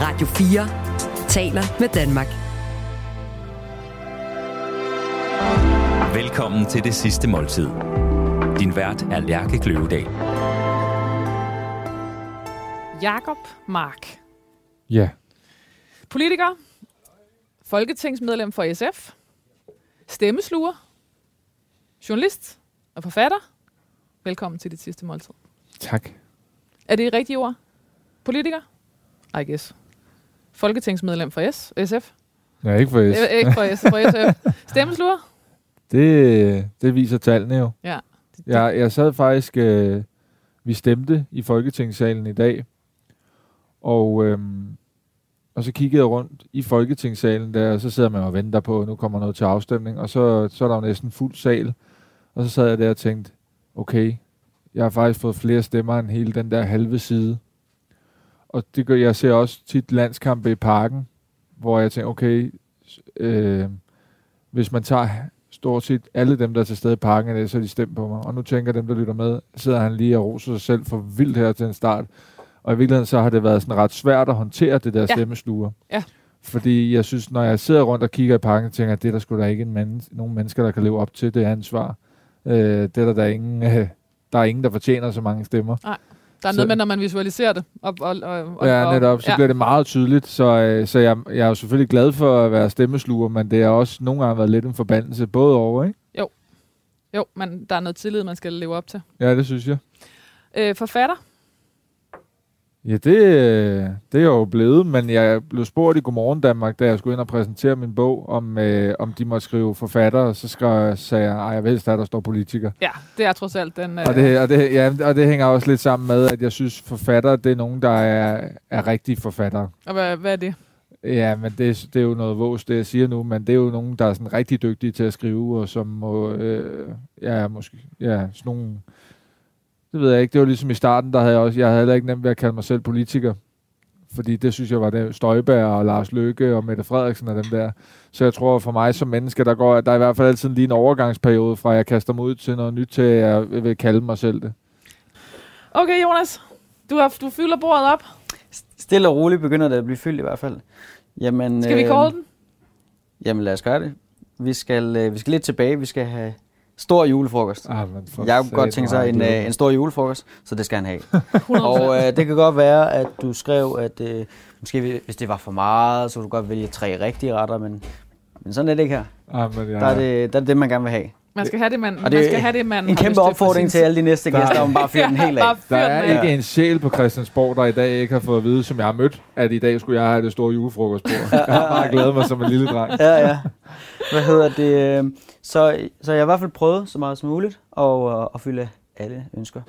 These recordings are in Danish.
Radio 4 taler med Danmark. Velkommen til det sidste måltid. Din vært er Lærke Kløvedal. Jakob Mark. Ja. Politiker. Folketingsmedlem for SF. Stemmesluger. Journalist og forfatter. Velkommen til dit sidste måltid. Tak. Er det et rigtigt ord? Politiker? I guess. Folketingsmedlem for S, SF. Ja, ikke for S. Øh, ikke for, S, for SF. Stemmesluger? Det, det viser tallene jo. Ja. Jeg, jeg sad faktisk... Øh, vi stemte i Folketingssalen i dag. Og, øhm, og så kiggede jeg rundt i Folketingssalen der, og så sidder man og venter på, at nu kommer noget til afstemning. Og så, så er der jo næsten fuld sal. Og så sad jeg der og tænkte, okay, jeg har faktisk fået flere stemmer end hele den der halve side. Og det gør, jeg ser også tit landskampe i parken, hvor jeg tænker, okay, øh, hvis man tager stort set alle dem, der er til stede i parken, så er de stemt på mig. Og nu tænker dem, der lytter med, sidder han lige og roser sig selv for vildt her til en start. Og i virkeligheden så har det været sådan ret svært at håndtere det der Ja. stemmesluger. Ja. Fordi jeg synes, når jeg sidder rundt og kigger i parken, tænker jeg, at det er der sgu da ikke en man, nogen mennesker, der kan leve op til det ansvar. Øh, det er der, der, er ingen, øh, der er ingen, der fortjener så mange stemmer. Der er Så- noget med, når man visualiserer det. Og, og, og, og, Ja, netop. Så ja. bliver det meget tydeligt. Så, øh, så jeg, jeg er jo selvfølgelig glad for at være stemmesluger, men det har også nogle gange været lidt en forbandelse, både over, ikke? Jo, men der er noget tillid, man skal leve op til. Ja, det synes jeg. Øh, forfatter? Ja, det, øh, det er jeg jo blevet, men jeg blev spurgt i Godmorgen Danmark, da jeg skulle ind og præsentere min bog, om, øh, om de måtte skrive forfatter, og så skrev, sagde jeg, at jeg vil at der står politiker. Ja, det er trods alt den... Og det, og, det, ja, og det hænger også lidt sammen med, at jeg synes, forfatter, det er nogen, der er, er rigtige forfattere. og hvad, hvad er det? Ja, men det, det er jo noget vås, det jeg siger nu, men det er jo nogen, der er sådan rigtig dygtige til at skrive, og som må, øh, ja, måske, ja, sådan nogle, det ved jeg ikke, det var ligesom i starten, der havde jeg også, jeg havde heller ikke nemt ved at kalde mig selv politiker, fordi det synes jeg var det, Støjberg og Lars Løkke og Mette Frederiksen og dem der. Så jeg tror for mig som menneske, der går, der er i hvert fald altid lige en overgangsperiode fra, at jeg kaster mig ud til noget nyt, til at jeg vil kalde mig selv det. Okay, Jonas. Du, har, du fylder bordet op. Stille og roligt begynder det at blive fyldt i hvert fald. Jamen, Skal vi øh, call den? Jamen lad os gøre det. Vi skal, øh, vi skal lidt tilbage. Vi skal have stor julefrokost. Ah, men for Jeg kunne godt tænke sig en, øh, en stor julefrokost, så det skal han have. 100%. og øh, det kan godt være, at du skrev, at øh, måske vi- hvis det var for meget, så kunne du godt vælge tre rigtige retter, men, men sådan er det ikke her. Ah, men jeg, Der er det, der er det, man gerne vil have. Man skal have det, man, Og man det skal er have det, man En har kæmpe opfordring til alle de næste Der er- gæster, om bare fyre den helt af. Der er af. ikke en sjæl på Christiansborg, der i dag ikke har fået at vide, som jeg har mødt, at i dag skulle jeg have det store julefrokostbord. Jeg har bare glædet mig som en lille dreng. ja, ja. Hvad hedder det? øh, Så, så jeg har i hvert fald prøvet så meget som muligt at, øh, at fylde alle ønsker.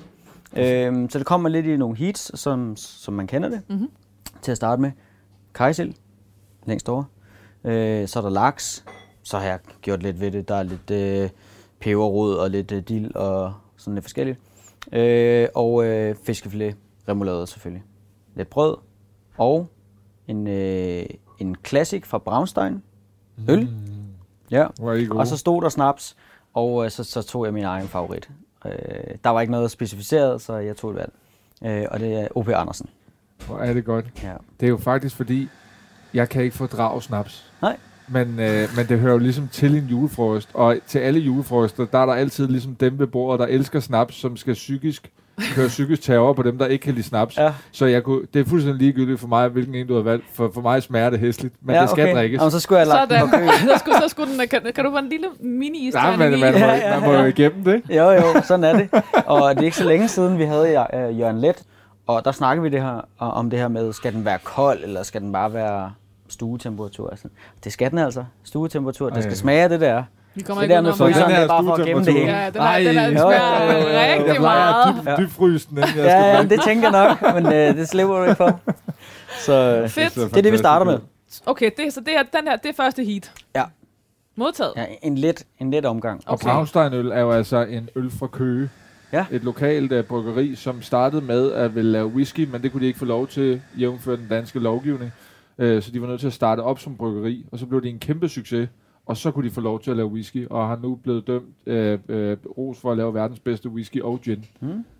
Øhm, så det kommer lidt i nogle heats, som, som man kender det. Mhm. Til at starte med. Kajsild, længst over. Øh, så er der laks. Så har jeg gjort lidt ved det. Der er lidt øh, peberrod og lidt øh, dild og sådan lidt forskelligt. Øh, og øh, fiskefilet, remoulade selvfølgelig. Lidt brød og en, øh, en classic fra Braunstein. Øl. Ja. Hvor er I gode. Og så stod der snaps, og øh, så, så tog jeg min egen favorit. Øh, der var ikke noget specificeret, så jeg tog et valg. Øh, og det er O.P. Andersen. Hvor er det godt. Ja. Det er jo faktisk fordi, jeg kan ikke fordrage snaps. Nej. Men, øh, men det hører jo ligesom til en julefrokost. Og til alle julefrokoster, der er der altid ligesom dem ved bordet, der elsker snaps, som skal psykisk køre psykisk terror på dem, der ikke kan lide snaps. Ja. Så jeg kunne, det er fuldstændig ligegyldigt for mig, hvilken en du har valgt. For, for mig smager det hæsligt, men ja, det skal drikkes. Jamen, så skulle jeg lagt den Sådan. på kø. så, skulle, så skulle den, kan, kan du få en lille mini Nej, men man, må, Ja, ja, man må jo ja. igennem det. Jo, jo, sådan er det. Og det er ikke så længe siden, vi havde øh, Jørgen Let, og der snakkede vi det her, om det her med, skal den være kold, eller skal den bare være stuetemperatur? Altså, det skal den altså. Stuetemperatur. Det Ej. skal smage det der. Vi kommer Det ikke der med fryseren, det her er bare for at gemme det hele. Ja, den, er, den, er, den Ej, smager jo, jo, jo. Jeg rigtig plejer meget. at dyb, dybfryse den, inden jeg Ja, skal ja, det tænker jeg nok, men øh, det slipper du ikke for. Så Fedt. det er det, vi starter med. Okay, det, så det er, den her, det er første heat. Ja. Modtaget. Ja, en let, en let omgang. Og Braunsteinøl er jo altså en øl fra Køge. Ja. Et lokalt uh, bryggeri, som startede med at ville lave whisky, men det kunne de ikke få lov til, jævnfør den danske lovgivning. Uh, så de var nødt til at starte op som bryggeri, og så blev det en kæmpe succes. Og så kunne de få lov til at lave whisky, og har nu blevet dømt uh, uh, ros for at lave verdens bedste whisky og gin.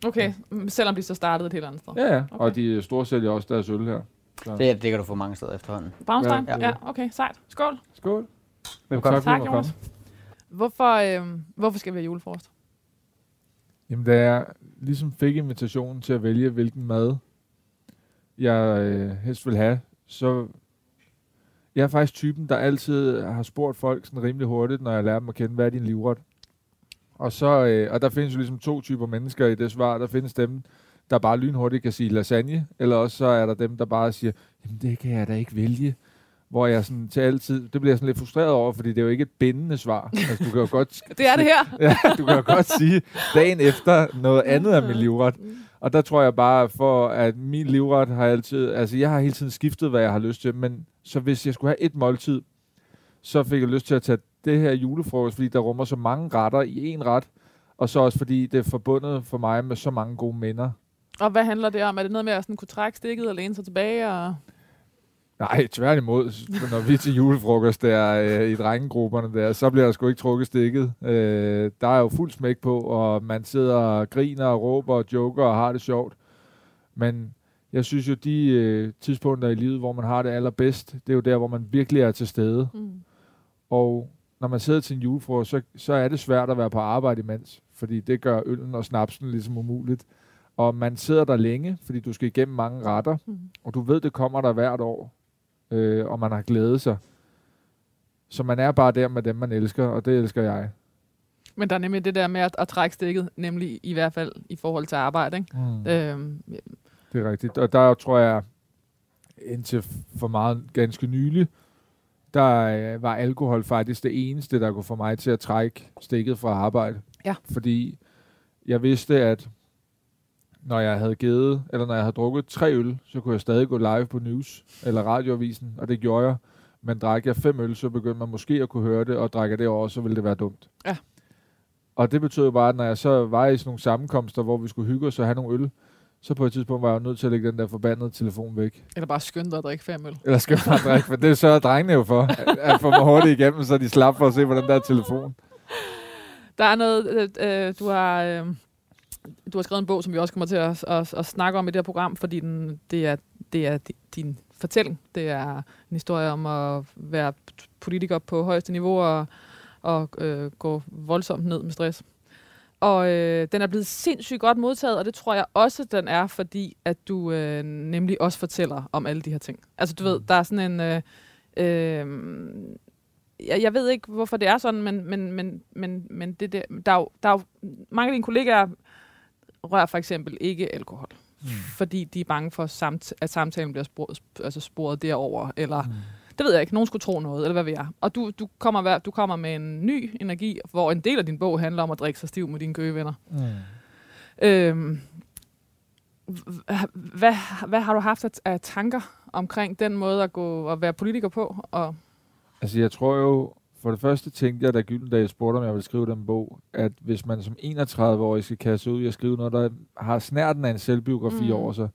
Okay, mm, selvom de så startede et helt andet sted. Ja, ja. Okay. Og de store sælger også deres øl her. Så. Det, det kan du få mange steder efterhånden. Braunstein? Ja. Ja. ja, okay, sejt. Skål. Skål. Velkommen. Tak, Jonas. Hvorfor, øh, hvorfor skal vi have julefrokost? Jamen, da jeg ligesom fik invitationen til at vælge, hvilken mad jeg øh, helst vil have, så jeg er faktisk typen, der altid har spurgt folk sådan rimelig hurtigt, når jeg lærer dem at kende, hvad er din livret? Og, så, øh, og der findes jo ligesom to typer mennesker i det svar. Der findes dem, der bare lynhurtigt kan sige lasagne, eller også så er der dem, der bare siger, jamen det kan jeg da ikke vælge. Hvor jeg sådan til altid, det bliver jeg sådan lidt frustreret over, fordi det er jo ikke et bindende svar. Altså, du kan jo godt Det er det her. ja, du kan jo godt sige dagen efter noget andet af min livret. Og der tror jeg bare, for at min livret har altid, altså jeg har hele tiden skiftet, hvad jeg har lyst til, men så hvis jeg skulle have et måltid, så fik jeg lyst til at tage det her julefrokost, fordi der rummer så mange retter i én ret, og så også fordi det er forbundet for mig med så mange gode minder. Og hvad handler det om? Er det noget med at sådan kunne trække stikket og læne sig tilbage? Og... Nej, tværtimod. Når vi til julefrokost der øh, i drengegrupperne der, så bliver der sgu ikke trukket stikket. Øh, der er jo fuld smæk på, og man sidder og griner og råber og joker og har det sjovt. Men jeg synes jo, de øh, tidspunkter i livet, hvor man har det allerbedst, det er jo der, hvor man virkelig er til stede. Mm. Og når man sidder til en julefrokost, så, så er det svært at være på arbejde imens, fordi det gør øllen og snapsen ligesom umuligt. Og man sidder der længe, fordi du skal igennem mange retter, Mm. og du ved, det kommer der hvert år, øh, og man har glædet sig. Så man er bare der med dem, man elsker, og det elsker jeg. Men der er nemlig det der med at, at trække stikket, nemlig i hvert fald i forhold til arbejde. Ikke? Mm. Øhm, Det er rigtigt. Og der tror jeg, indtil for meget ganske nylig, der øh, var alkohol faktisk det eneste, der kunne få mig til at trække stikket fra arbejde. Ja. Fordi jeg vidste, at når jeg havde givet, eller når jeg havde drukket tre øl, så kunne jeg stadig gå live på news eller radioavisen, og det gjorde jeg. Men drak jeg fem øl, så begyndte man måske at kunne høre det, og drikker det over, så ville det være dumt. Ja. Og det betød jo bare, at når jeg så var i sådan nogle sammenkomster, hvor vi skulle hygge os og have nogle øl, så på et tidspunkt var jeg nødt til at lægge den der forbandede telefon væk. eller bare skynde dig at drikke fem øl. Eller skal jeg bare drikke, for det sørger drengene jo for, at- at få mig hurtigt igennem, så de slap for at se på den der telefon. Der er noget, øh, øh, du har... Øh, du har skrevet en bog, som vi også kommer til at, at, at snakke om i det her program, fordi den, det, er, det er di- din fortælling. Det er en historie om at være politiker på højeste niveau og, og øh, gå voldsomt ned med stress. Og øh, den er blevet sindssygt godt modtaget, og det tror jeg også, den er, fordi at du øh, nemlig også fortæller om alle de her ting. Altså du ved, der er sådan en... Øh, øh, jeg, jeg ved ikke, hvorfor det er sådan, men, men, men, men, men det, der, der, er jo, der er jo, mange af dine kollegaer rører for eksempel ikke alkohol, Mm. fordi de er bange for, samt, at samtalen bliver sporet, altså sporet derover eller Mm. det ved jeg ikke, nogen skulle tro noget, eller hvad ved jeg. Og du, du, kommer, du kommer med en ny energi, hvor en del af din bog handler om at drikke sig stiv med dine køgevenner. Mm. Øhm, hva- hvad, hvad har du haft af, af tanker omkring den måde at gå og være politiker på? Og, Altså, jeg tror jo, for det første tænkte jeg, da Gyldendal spurgte, om jeg ville skrive den bog, at hvis man som 31-årig skal kaste ud i at skrive noget, der har snærten af en selvbiografi Mm. over sig,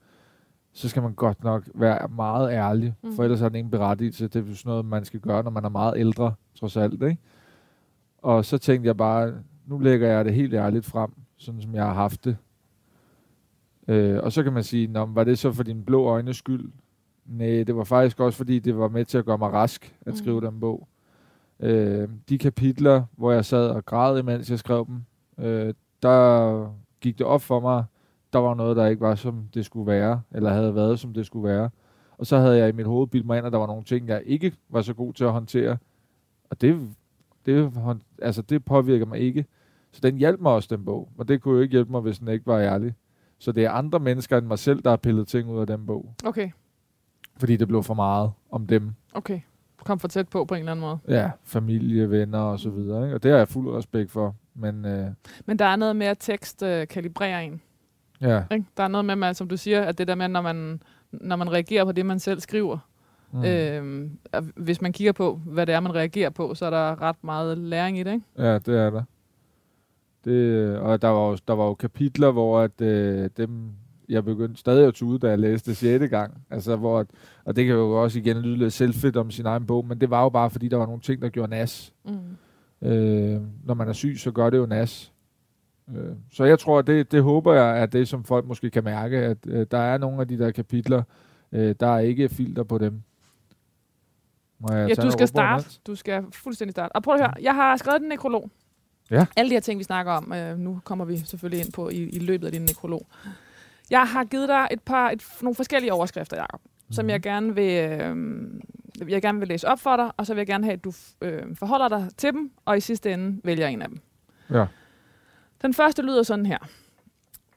så skal man godt nok være meget ærlig, Mm. mm. for ellers har den ingen berettigelse. Det er sådan noget, man skal gøre, når man er meget ældre, trods alt, ikke? Og så tænkte jeg bare, nu lægger jeg det helt ærligt frem, sådan som jeg har haft det. Øh, og så kan man sige, Nå, var det så for din blå øjnes skyld? Nej, det var faktisk også, fordi det var med til at gøre mig rask at Mm. skrive den bog. Øh, de kapitler, hvor jeg sad og græd, imens jeg skrev dem, øh, der gik det op for mig, der var noget, der ikke var, som det skulle være, eller havde været, som det skulle være. Og så havde jeg i mit hoved bildt mig ind, at der var nogle ting, jeg ikke var så god til at håndtere. Og det, det, altså, det påvirker mig ikke. Så den hjalp mig også, den bog. Og det kunne jo ikke hjælpe mig, hvis den ikke var ærlig. Så det er andre mennesker end mig selv, der har pillet ting ud af den bog. okay, Fordi det blev for meget om dem. okay. Kom for tæt på på en eller anden måde. Ja, familie, venner og så videre. Ikke? Og det har jeg fuld respekt for. Men øh, Men der er noget med, at tekst øh, kalibrerer en. ja. Ikke? Der er noget med, man, som du siger, at det der med, når man, når man reagerer på det, man selv skriver. Mm. At hvis man kigger på, hvad det er, man reagerer på, så er der ret meget læring i det. Ikke? Ja, det er der. Det, og der var, jo, der var jo kapitler, hvor at, øh, dem, jeg begyndte stadig at tude, da jeg læste det 6. gang. Altså, hvor, og det kan jo også igen lyde lidt selvfedt om sin egen bog, men det var jo bare, fordi der var nogle ting, der gjorde nas. Mm. Øh, når man er syg, så gør det jo nas. Øh, så jeg tror, det, det håber jeg, at det, som folk måske kan mærke, at øh, der er nogle af de der kapitler, Øh, der er ikke filter på dem. Må jeg Ja, du skal starte. Du skal fuldstændig starte. Og prøv at høre, jeg har skrevet en nekrolog. Ja. Alle de her ting, vi snakker om, øh, nu kommer vi selvfølgelig ind på i, i løbet af din nekrolog. Jeg har givet dig et par, et, nogle forskellige overskrifter, Jacob, mm. som Mhm. jeg gerne vil, øh, jeg gerne vil læse op for dig, og så vil jeg gerne have, at du øh, forholder dig til dem, og i sidste ende vælger en af dem. Ja. Den første lyder sådan her.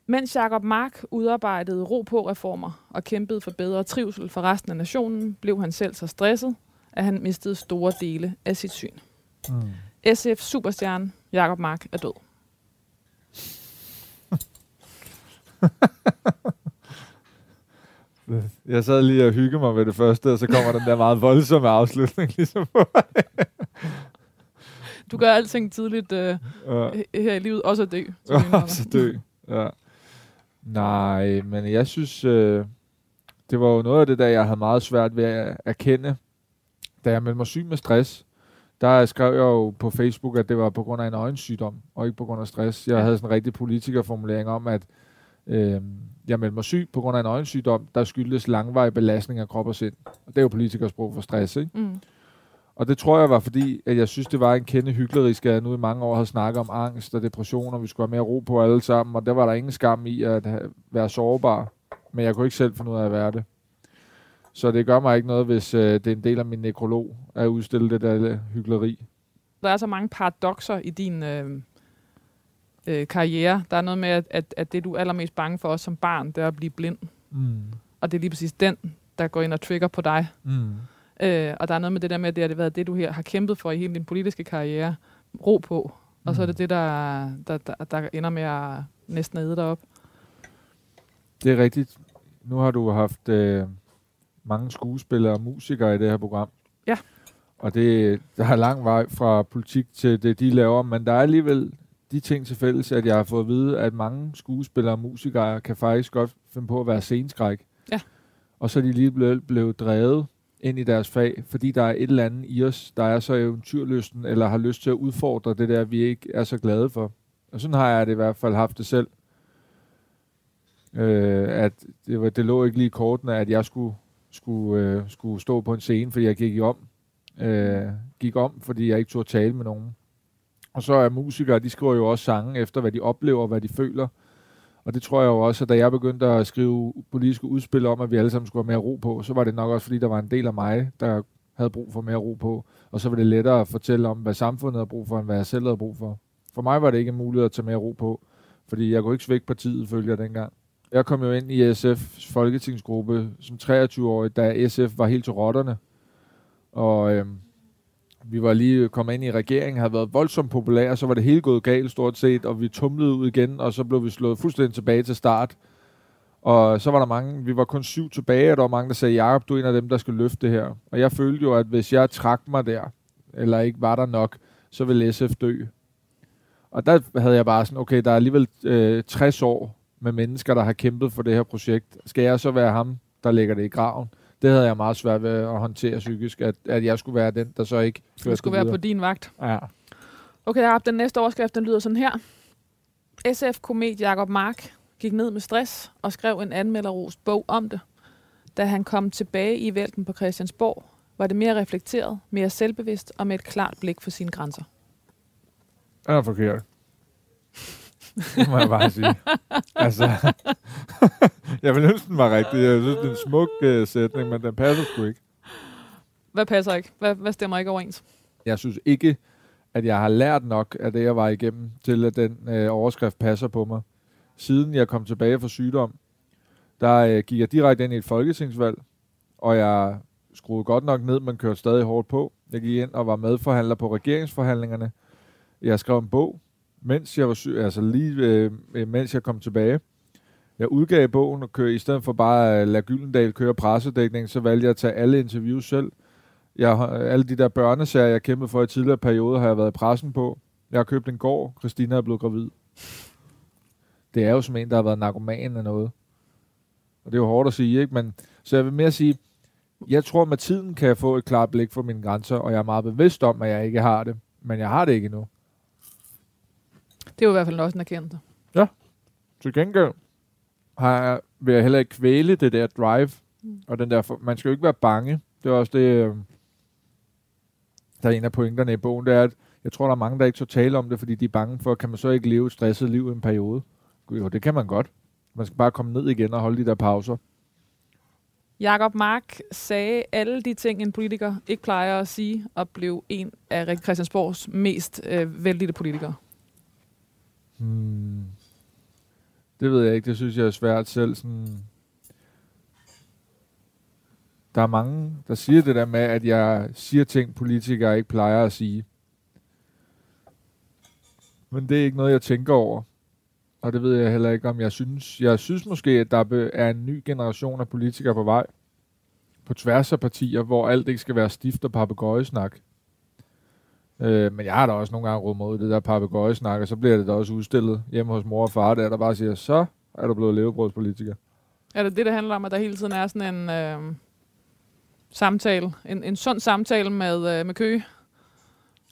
Mens Jacob Mark udarbejdede ro på reformer og kæmpede for bedre trivsel for resten af nationen, blev han selv så stresset, at han mistede store dele af sit syn. Mm. SF superstjerne Jacob Mark er død. Jeg sad lige og hyggede mig ved det første, og så kommer den der meget voldsomme afslutning ligesom på. Du gør alting tidligt øh, Ja. her i livet, også at dø. Ja, så dø. Ja. Nej, men jeg synes, øh, det var jo noget af det, der jeg havde meget svært ved at erkende, da jeg meldte mig syg med stress. Der skrev jeg jo på Facebook, at det var på grund af en øjensygdom, og ikke på grund af stress. Jeg Ja. havde sådan en rigtig politikerformulering om, at øh, jeg meldte mig syg på grund af en øjensygdom, der skyldtes langvarig belastning af krop og sind. Og det er jo politikersprog for stress, ikke? Mm. Og det tror jeg var fordi, at jeg synes, det var en kende hyklerisk, at jeg nu i mange år havde snakket om angst og depression, og vi skulle have mere ro på alle sammen, og der var der ingen skam i at være sårbar. Men jeg kunne ikke selv finde ud af at være det. Så det gør mig ikke noget, hvis øh, det er en del af min nekrolog at udstille det der hykleri. Der er så mange paradoxer i din øh, øh, karriere. Der er noget med, at, at, at det du er allermest bange for os som barn, det er at blive blind. Mm. Og det er lige præcis den, der går ind og trigger på dig. Mm. Øh, og der er noget med det der med, at det har været det, du her har kæmpet for i hele din politiske karriere. Ro på. Og så er det Mm. det, der, der, der, der ender med at næsten æde dig op. Det er rigtigt. Nu har du haft øh, mange skuespillere og musikere i det her program. Ja. Og det, der er lang vej fra politik til det, de laver, men der er alligevel de ting til fælles, at jeg har fået at vide, at mange skuespillere og musikere kan faktisk godt finde på at være sceneskræk. Ja. Og så er de lige blevet, blevet drevet ind i deres fag, fordi der er et eller andet i os, der er så eventyrlysten, eller har lyst til at udfordre det der, vi ikke er så glade for. Og sådan har jeg det i hvert fald haft det selv. Øh, at det, var, det lå ikke lige i kortene, at jeg skulle, skulle, øh, skulle stå på en scene, fordi jeg gik om. Øh, gik om, fordi jeg ikke turde tale med nogen. Og så er musikere, de skriver jo også sange efter, hvad de oplever, hvad de føler. Og det tror jeg jo også, at da jeg begyndte at skrive politiske udspil om, at vi alle sammen skulle have mere ro på, så var det nok også, fordi der var en del af mig, der havde brug for mere ro på. Og så var det lettere at fortælle om, hvad samfundet havde brug for, end hvad jeg selv havde brug for. For mig var det ikke muligt at tage mere ro på, fordi jeg kunne ikke svække partiet, følger jeg dengang. Jeg kom jo ind i SF's folketingsgruppe som 23-årig, da SF var helt til rotterne. Og øhm, vi var lige kommet ind i regeringen, havde været voldsomt populære, så var det hele gået galt stort set, og vi tumlede ud igen, og så blev vi slået fuldstændig tilbage til start. Og så var der mange, vi var kun syv tilbage, og der var mange, der sagde, Jacob, du er en af dem, der skal løfte det her. Og jeg følte jo, at hvis jeg trak mig der, eller ikke var der nok, så ville SF dø. Og der havde jeg bare sådan, okay, der er alligevel øh, 60 år med mennesker, der har kæmpet for det her projekt. Skal jeg så være ham, der lægger det i graven? Det havde jeg meget svært ved at håndtere psykisk, at, at jeg skulle være den, der så ikke førte Det skulle være på videre. din vagt. Ja. Okay, Jacob, den næste overskrift, den lyder sådan her. SF-komet Jacob Mark gik ned med stress og skrev en anmelderrost bog om det. Da han kom tilbage i vælten på Christiansborg, var det mere reflekteret, mere selvbevidst og med et klart blik for sine grænser. Er forkert. Det må jeg bare sige. altså, jeg vil ønske, den var rigtig. Jeg synes, det er en smuk uh, sætning, men den passer sgu ikke. Hvad passer ikke? Hvad, hvad stemmer ikke overens? Jeg synes ikke, at jeg har lært nok af det, jeg var igennem, til at den øh, overskrift passer på mig. Siden jeg kom tilbage fra sygdom, der øh, gik jeg direkte ind i et folketingsvalg, og jeg skruede godt nok ned, men kørte stadig hårdt på. Jeg gik ind og var medforhandler på regeringsforhandlingerne. Jeg skrev en bog, mens jeg var syg, altså lige øh, mens jeg kom tilbage. Jeg udgav bogen og kørte, i stedet for bare øh, at lade Gyldendal køre pressedækning, så valgte jeg at tage alle interviews selv. Jeg har, alle de der børneserier, jeg kæmpede for i tidligere perioder, har jeg været i pressen på. Jeg har købt en gård. Christina er blevet gravid. Det er jo som en, der har været narkoman eller noget. Og det er jo hårdt at sige, ikke? Men, så jeg vil mere sige, jeg tror, med tiden kan jeg få et klart blik for mine grænser, og jeg er meget bevidst om, at jeg ikke har det. Men jeg har det ikke endnu. Det er jo i hvert fald også en erkendelse. Til gengæld har jeg, vil jeg heller ikke kvæle det der drive. Mm. Og den der, man skal jo ikke være bange. Det er også det, øh, der er en af pointerne i bogen, det er, at jeg tror, der er mange, der ikke så tale om det, fordi de er bange for, kan man så ikke leve et stresset liv i en periode? Jo, det kan man godt. Man skal bare komme ned igen og holde de der pauser. Jakob Mark sagde alle de ting, en politiker ikke plejer at sige, og blev en af Christiansborgs mest øh, vældige politikere. Hmm. Det ved jeg ikke. Det synes jeg er svært selv. Sådan der er mange, der siger det der med, at jeg siger ting, politikere ikke plejer at sige. Men det er ikke noget, jeg tænker over. Og det ved jeg heller ikke, om jeg synes. Jeg synes måske, at der er en ny generation af politikere på vej. På tværs af partier, hvor alt ikke skal være stift og papegøjesnak. Øh, men jeg har da også nogle gange råd mod det der papegøjesnak, og så bliver det da også udstillet hjemme hos mor og far, der, der bare siger, så er du blevet levebrødspolitiker. Er det det, der handler om, at der hele tiden er sådan en øh, samtale, en, en sund samtale med, øh, med Køge?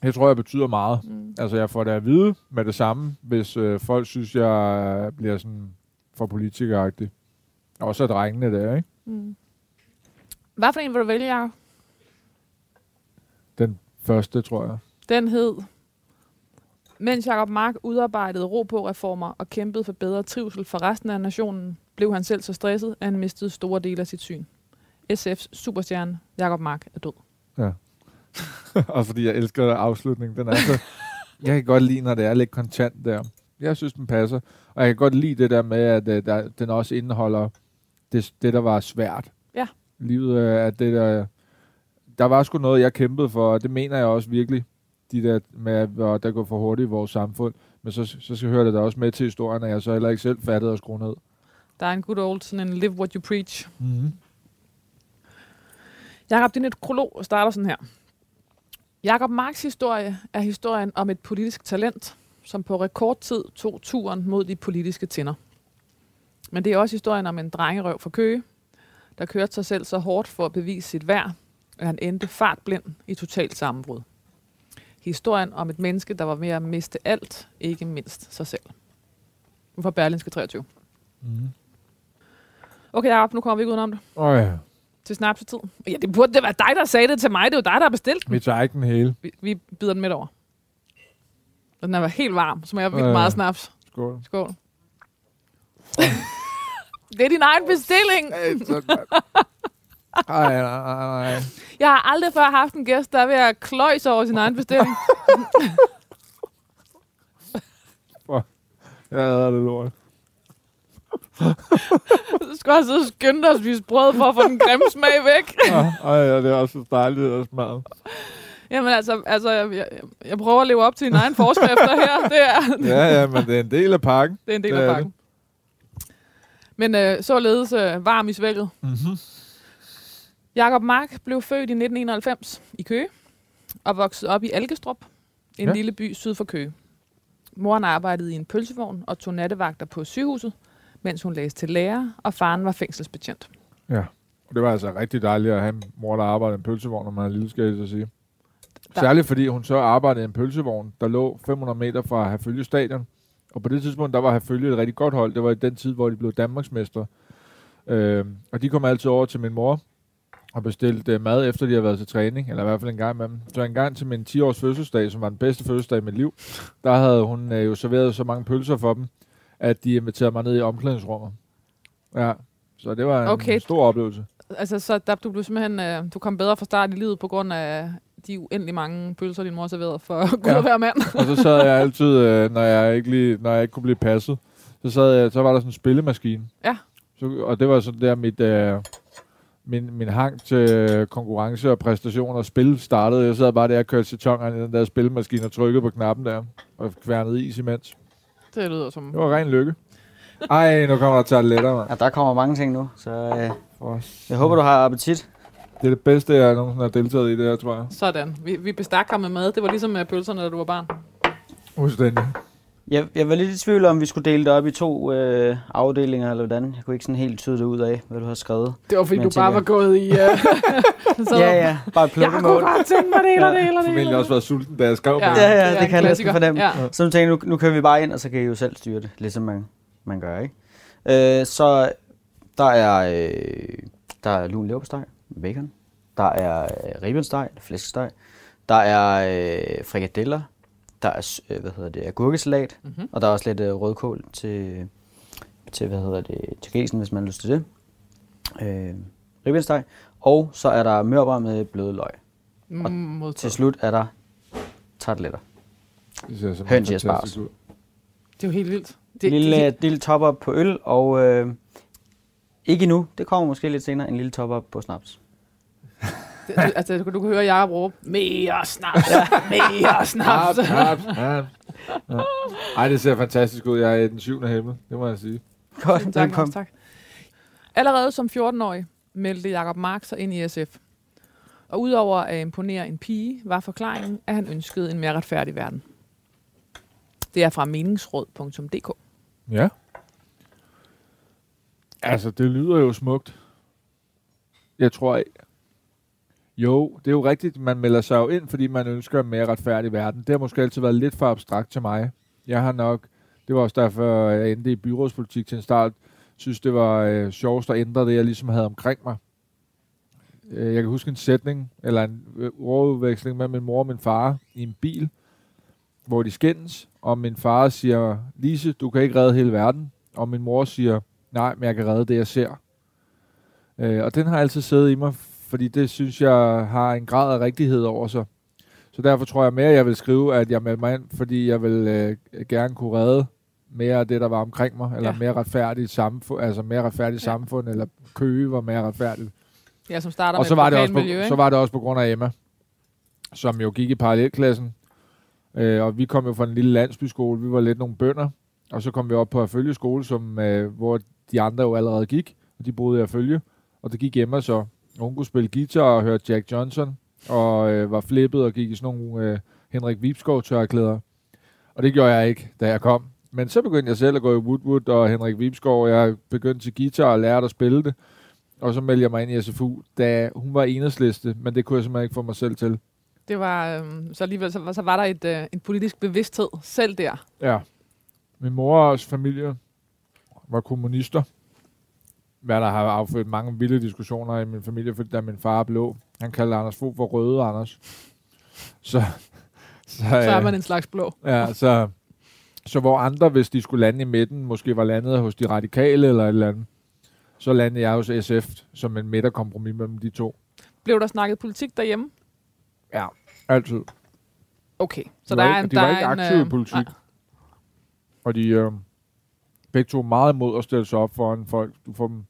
Det tror jeg betyder meget. Mm. Altså, jeg får det at vide med det samme, hvis øh, folk synes, jeg bliver sådan for politikeragtig. Også drengene der, ikke? Mm. Hvad for en vil du vælge, Jacob? Den første, tror jeg. Den hed, mens Jacob Mark udarbejdede ro på reformer og kæmpede for bedre trivsel for resten af nationen, blev han selv så stresset, at han mistede store dele af sit syn. SF's superstjerne, Jacob Mark, er død. og fordi jeg elsker afslutningen. Den er så... jeg kan godt lide, når det er lidt kontant der. Jeg synes, den passer. Og jeg kan godt lide det der med, at øh, der, den også indeholder det, det, der var svært. Ja. Livet er at det der... Der var sgu noget, jeg kæmpede for, og det mener jeg også virkelig. De der med, at der går for hurtigt i vores samfund. Men så, så skal høre det da også med til historien, at jeg så heller ikke selv fattede at skrue ned. Der er en good old sådan en live what you preach. Mm-hmm. Jakob, din nekrolog starter sådan her. Jakob Marks historie er historien om et politisk talent, som på rekordtid tog turen mod de politiske tinder. Men det er også historien om en drengerøv fra Køge, der kørte sig selv så hårdt for at bevise sit værd, at han endte fartblind i totalt sammenbrud. Historien om et menneske, der var ved at miste alt, ikke mindst sig selv. Nu fra Berlinske 23. Mm-hmm. Okay, Jacob, nu kommer vi ikke udenom det. Åh ja, Til snapsetid. Ja, det burde det være dig, der sagde det til mig. Det er jo dig, der har bestilt den. vi tager ikke den hele. Vi, vi bider den midt over. Og den er helt varm, så må jeg vildt Øh. meget snaps. Skål. Skål. det er din egen bestilling. Ej, nej, nej, nej. Jeg har aldrig før haft en gæst, der er ved at kløjse over sin egen bestilling. Jeg hader det lort. Så skal jeg sidde og skynde dig at spise brød for at få den grimme smag væk. Ej, ja, det er også så dejligt at smage. Jamen altså, altså jeg, jeg, jeg prøver at leve op til dine egne forskrifter her. Det er, Ja, ja, men det er en del af pakken. det er en del Det af pakken. Men øh, således øh, varm i svækket. Mm-hmm. Jakob Mark blev født i 1991 i Køge og voksede op i Algestrup, en Ja. lille by syd for Køge. Moren arbejdede i en pølsevogn og tog nattevagter på sygehuset, mens hun læste til lærer, og faren var fængselsbetjent. Ja. Det var altså rigtig dejligt at have en mor, der arbejdede i en pølsevogn, når man er lille, skal jeg så sige. Der- Særligt fordi hun så arbejdede i en pølsevogn, der lå 500 meter fra Herfølge Stadion. Og på det tidspunkt, der var Herfølge et rigtig godt hold. Det var i den tid, hvor de blev Danmarksmester. Øh, og de kom altid over til min mor og bestilte øh, mad, efter de havde været til træning, eller i hvert fald en gang med dem. Så en gang til min 10-års fødselsdag, som var den bedste fødselsdag i mit liv, der havde hun øh, jo serveret så mange pølser for dem, at de inviterede mig ned i omklædningsrummet. Ja, så det var en Okay. stor oplevelse. Altså, så der, du blev simpelthen, øh, du kom bedre fra start i livet på grund af de uendelig mange pølser, din mor serverede for Gud Ja. at være mand. Og så sad jeg altid, øh, når jeg ikke lige, når jeg ikke kunne blive passet, så sad jeg, så var der sådan en spillemaskine. Ja. Så, og det var sådan der mit, øh, min, min hang til konkurrence og præstation og spil startede. Jeg sad bare der og kørte citongerne i den der spillemaskine og trykkede på knappen der og kværnede is imens. Det lyder som... Det var ren lykke. Ej, nu kommer der tarteletter, mand. Ja, der kommer mange ting nu, så øh, For jeg håber, du har appetit. Det er det bedste, jeg nogensinde har deltaget i det her, tror jeg. Sådan. Vi, vi bestak ham med mad. Det var ligesom med pølserne, da du var barn. Fuldstændig. Jeg, jeg var lidt i tvivl om, vi skulle dele det op i to øh, afdelinger, eller hvordan. Jeg kunne ikke sådan helt tyde det ud af, hvad du har skrevet. Det var fordi, Men du jeg bare tænker- var gået i... Uh, så, Ja, ja, bare et Jeg kunne bare tænke mig det eller det eller det. Formentlig også været sulten, da jeg skrev Ja. Ja, det. ja, det en kan jeg næsten fornemme. Ja. Så nu tænker jeg, nu, nu kører vi bare ind, og så kan I jo selv styre det, ligesom man, man gør, ikke? Øh, så der er, øh, Der er lun leverpostej med bacon. Der er øh, ribbensteg, flæskesteg. Der er øh, frikadeller. Der er, øh, hvad hedder det, agurkesalat. Mhm. Og der er også lidt øh, rødkål til, til, hvad hedder det, til grisen, hvis man har lyst til det. Øh, ribbensteg. Og så er der mørbrad med bløde løg. Mm, Til modtaget. slut er der tarteletter. Det ser simpelthen Høns i asparges. ud. Det er jo helt vildt. Det, Det, lille, det, lille top-up på øl, og øh, ikke endnu, det kommer måske lidt senere, en lille top-up på snaps. Det, altså, du, du kan høre Jacob råbe, mere snaps, mere snaps. Snaps. Ja. Ej, det ser fantastisk ud. Jeg er i den syvende himmel, det må jeg sige. Godt, tak, velkommen. Mads, tak. Allerede som 14-årig meldte Jacob Mark sig ind i SF. Og udover at imponere en pige, var forklaringen, at han ønskede en mere retfærdig verden. Det er fra meningsråd.dk. Ja. Altså, det lyder jo smukt. Jeg tror... Jo, det er jo rigtigt, man melder sig jo ind, fordi man ønsker en mere retfærdig verden. Det har måske altid været lidt for abstrakt til mig. Jeg har nok... Det var også derfor, jeg endte i byrådspolitik til en start. synes, det var øh, sjovest at ændre det, jeg ligesom havde omkring mig. Øh, jeg kan huske en sætning, eller en øh, ordudveksling med min mor og min far i en bil, hvor de skændes, og min far siger, Lise, du kan ikke redde hele verden. Og min mor siger, nej, men jeg kan redde det, jeg ser. Øh, og den har altid siddet i mig, fordi det synes jeg har en grad af rigtighed over sig. Så derfor tror jeg mere, at jeg vil skrive, at jeg melder mig ind, fordi jeg vil øh, gerne kunne redde mere af det, der var omkring mig, eller Ja. mere retfærdigt samfund, altså mere retfærdigt Ja. samfund, eller Køge var mere retfærdigt. Ja, som starter Og med så var, det også på, ikke? så var det også på grund af Emma, som jo gik i parallelklassen. Øh, og vi kom jo fra en lille landsbyskole. Vi var lidt nogle bønder. Og så kom vi op på følge skole, som, øh, hvor de andre jo allerede gik. Og de boede i følge. Og det gik Emma så. Og hun kunne spille guitar og hørte Jack Johnson. Og øh, var flippet og gik i sådan nogle øh, Henrik Vibskov tørklæder. Og det gjorde jeg ikke, da jeg kom. Men så begyndte jeg selv at gå i Woodwood og Henrik Vibskov. Og jeg begyndte til guitar og lærte at spille det. Og så meldte jeg mig ind i SFU, da hun var enhedsliste, men det kunne jeg simpelthen ikke få mig selv til. Det var, øhm, så alligevel så, så var der et, øh, en politisk bevidsthed selv der. Ja. Min mors familie var kommunister. Hvad der har affødt mange vilde diskussioner i min familie, fordi da min far er blå, han kaldte Anders Fogh for røde Anders. Så, så, Så er øh, man en slags blå. Ja, så, så hvor andre, hvis de skulle lande i midten, måske var landet hos de radikale eller et eller andet, så landede jeg hos SF som en midterkompromis mellem de to. Blev der snakket politik derhjemme? Ja, altid. Okay. Så de der er en, de der var er ikke aktive i øh, politik. nej. Og de øh, begge to meget imod at stille sig op foran folk. Du får dem,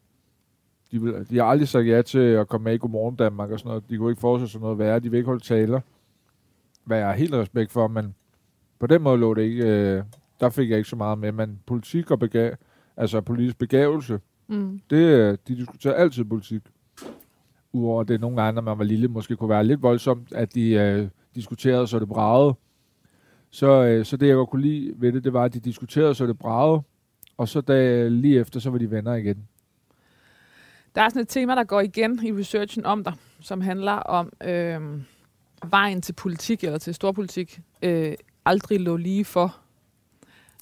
de, vil, de har aldrig sagt ja til at komme med i Godmorgen Danmark og sådan noget. De kunne ikke forestille sig noget værre. De vil ikke holde taler. Hvad jeg har helt respekt for, men på den måde lå det ikke... Øh, der fik jeg ikke så meget med. Men politik og bega- altså politisk begavelse, Mm. det, øh, de diskuterer altid politik. Udover det nogle gange, når man var lille, måske kunne være lidt voldsomt, at de øh, diskuterede, så det bragede. Så, øh, så det, jeg godt kunne lide ved det, det var, at de diskuterede, så det bragede. Og så da, lige efter, så var de venner igen. Der er sådan et tema, der går igen i researchen om dig, som handler om øh, vejen til politik, eller til storpolitik, øh, aldrig lå lige for.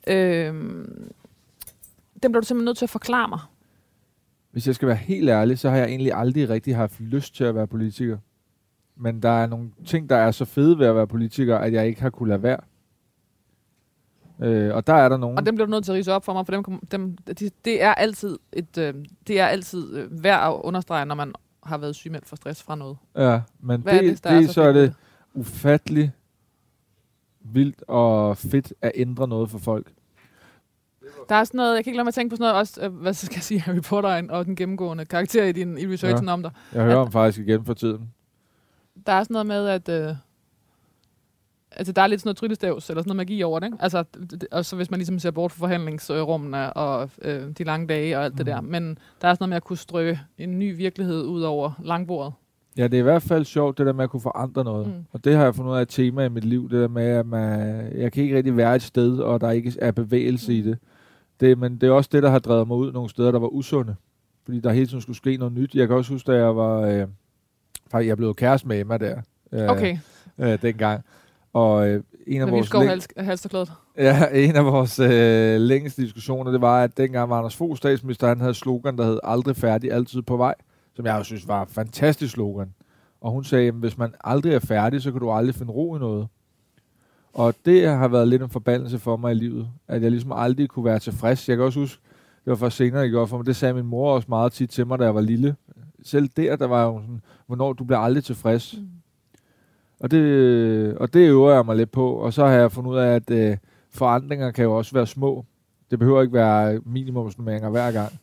Øh, den bliver du simpelthen nødt til at forklare mig. Hvis jeg skal være helt ærlig, så har jeg egentlig aldrig rigtig haft lyst til at være politiker. Men der er nogle ting, der er så fede ved at være politiker, at jeg ikke har kunne lade være. Øh, og der er der nogen... Og dem bliver du nødt til at rise op for mig, for dem, kom- dem, de, det er altid, et, øh, det er altid øh, værd at understrege, når man har været sygemeldt for stress fra noget. Ja, men Hvad det, er det, det, er så så er det ufattelig vildt og fedt at ændre noget for folk. Der er sådan noget, jeg kan ikke lade mig tænke på sådan noget, også, øh, hvad skal jeg sige, Harry Potter og den gennemgående karakter i, din, i researchen ja. om dig. Jeg hører At- om faktisk igen for tiden. Der er sådan noget med, at øh, altså, der er lidt sådan noget tryllestavs, eller sådan noget magi over det, ikke? Altså, det- og så hvis man ligesom ser bort fra forhandlingsrummene og øh, de lange dage og alt mm. det der. Men der er sådan noget med at kunne strø en ny virkelighed ud over langbordet. Ja, det er i hvert fald sjovt, det der med at kunne forandre noget. Mm. Og det har jeg fundet ud af et tema i mit liv, det der med, at man, jeg kan ikke rigtig være et sted, og der ikke er bevægelse mm. i det. det. Men det er også det, der har drevet mig ud nogle steder, der var usunde. Fordi der hele tiden skulle ske noget nyt. Jeg kan også huske, da jeg var... Øh, faktisk, jeg blev kæreste med Emma der. Øh, Okay, Øh, dengang. Og øh, en af vores... skov læng- halsterklædet. Ja, en af vores øh, længste diskussioner, det var, at dengang var Anders Fogh statsminister, han havde slogan, der hed aldrig færdig, altid på vej. som jeg jo synes var fantastisk slogan. Og hun sagde, at hvis man aldrig er færdig, så kan du aldrig finde ro i noget. Og det har været lidt en forbandelse for mig i livet, at jeg ligesom aldrig kunne være tilfreds. Jeg kan også huske, det var først senere, jeg gjorde for mig, det sagde min mor også meget tit til mig, da jeg var lille. Selv der, der var jo sådan, hvornår du bliver aldrig tilfreds. Mm. Og det, og det øver jeg mig lidt på, og så har jeg fundet ud af, at øh, forandringer kan jo også være små. Det behøver ikke være minimumsnummeringer hver gang.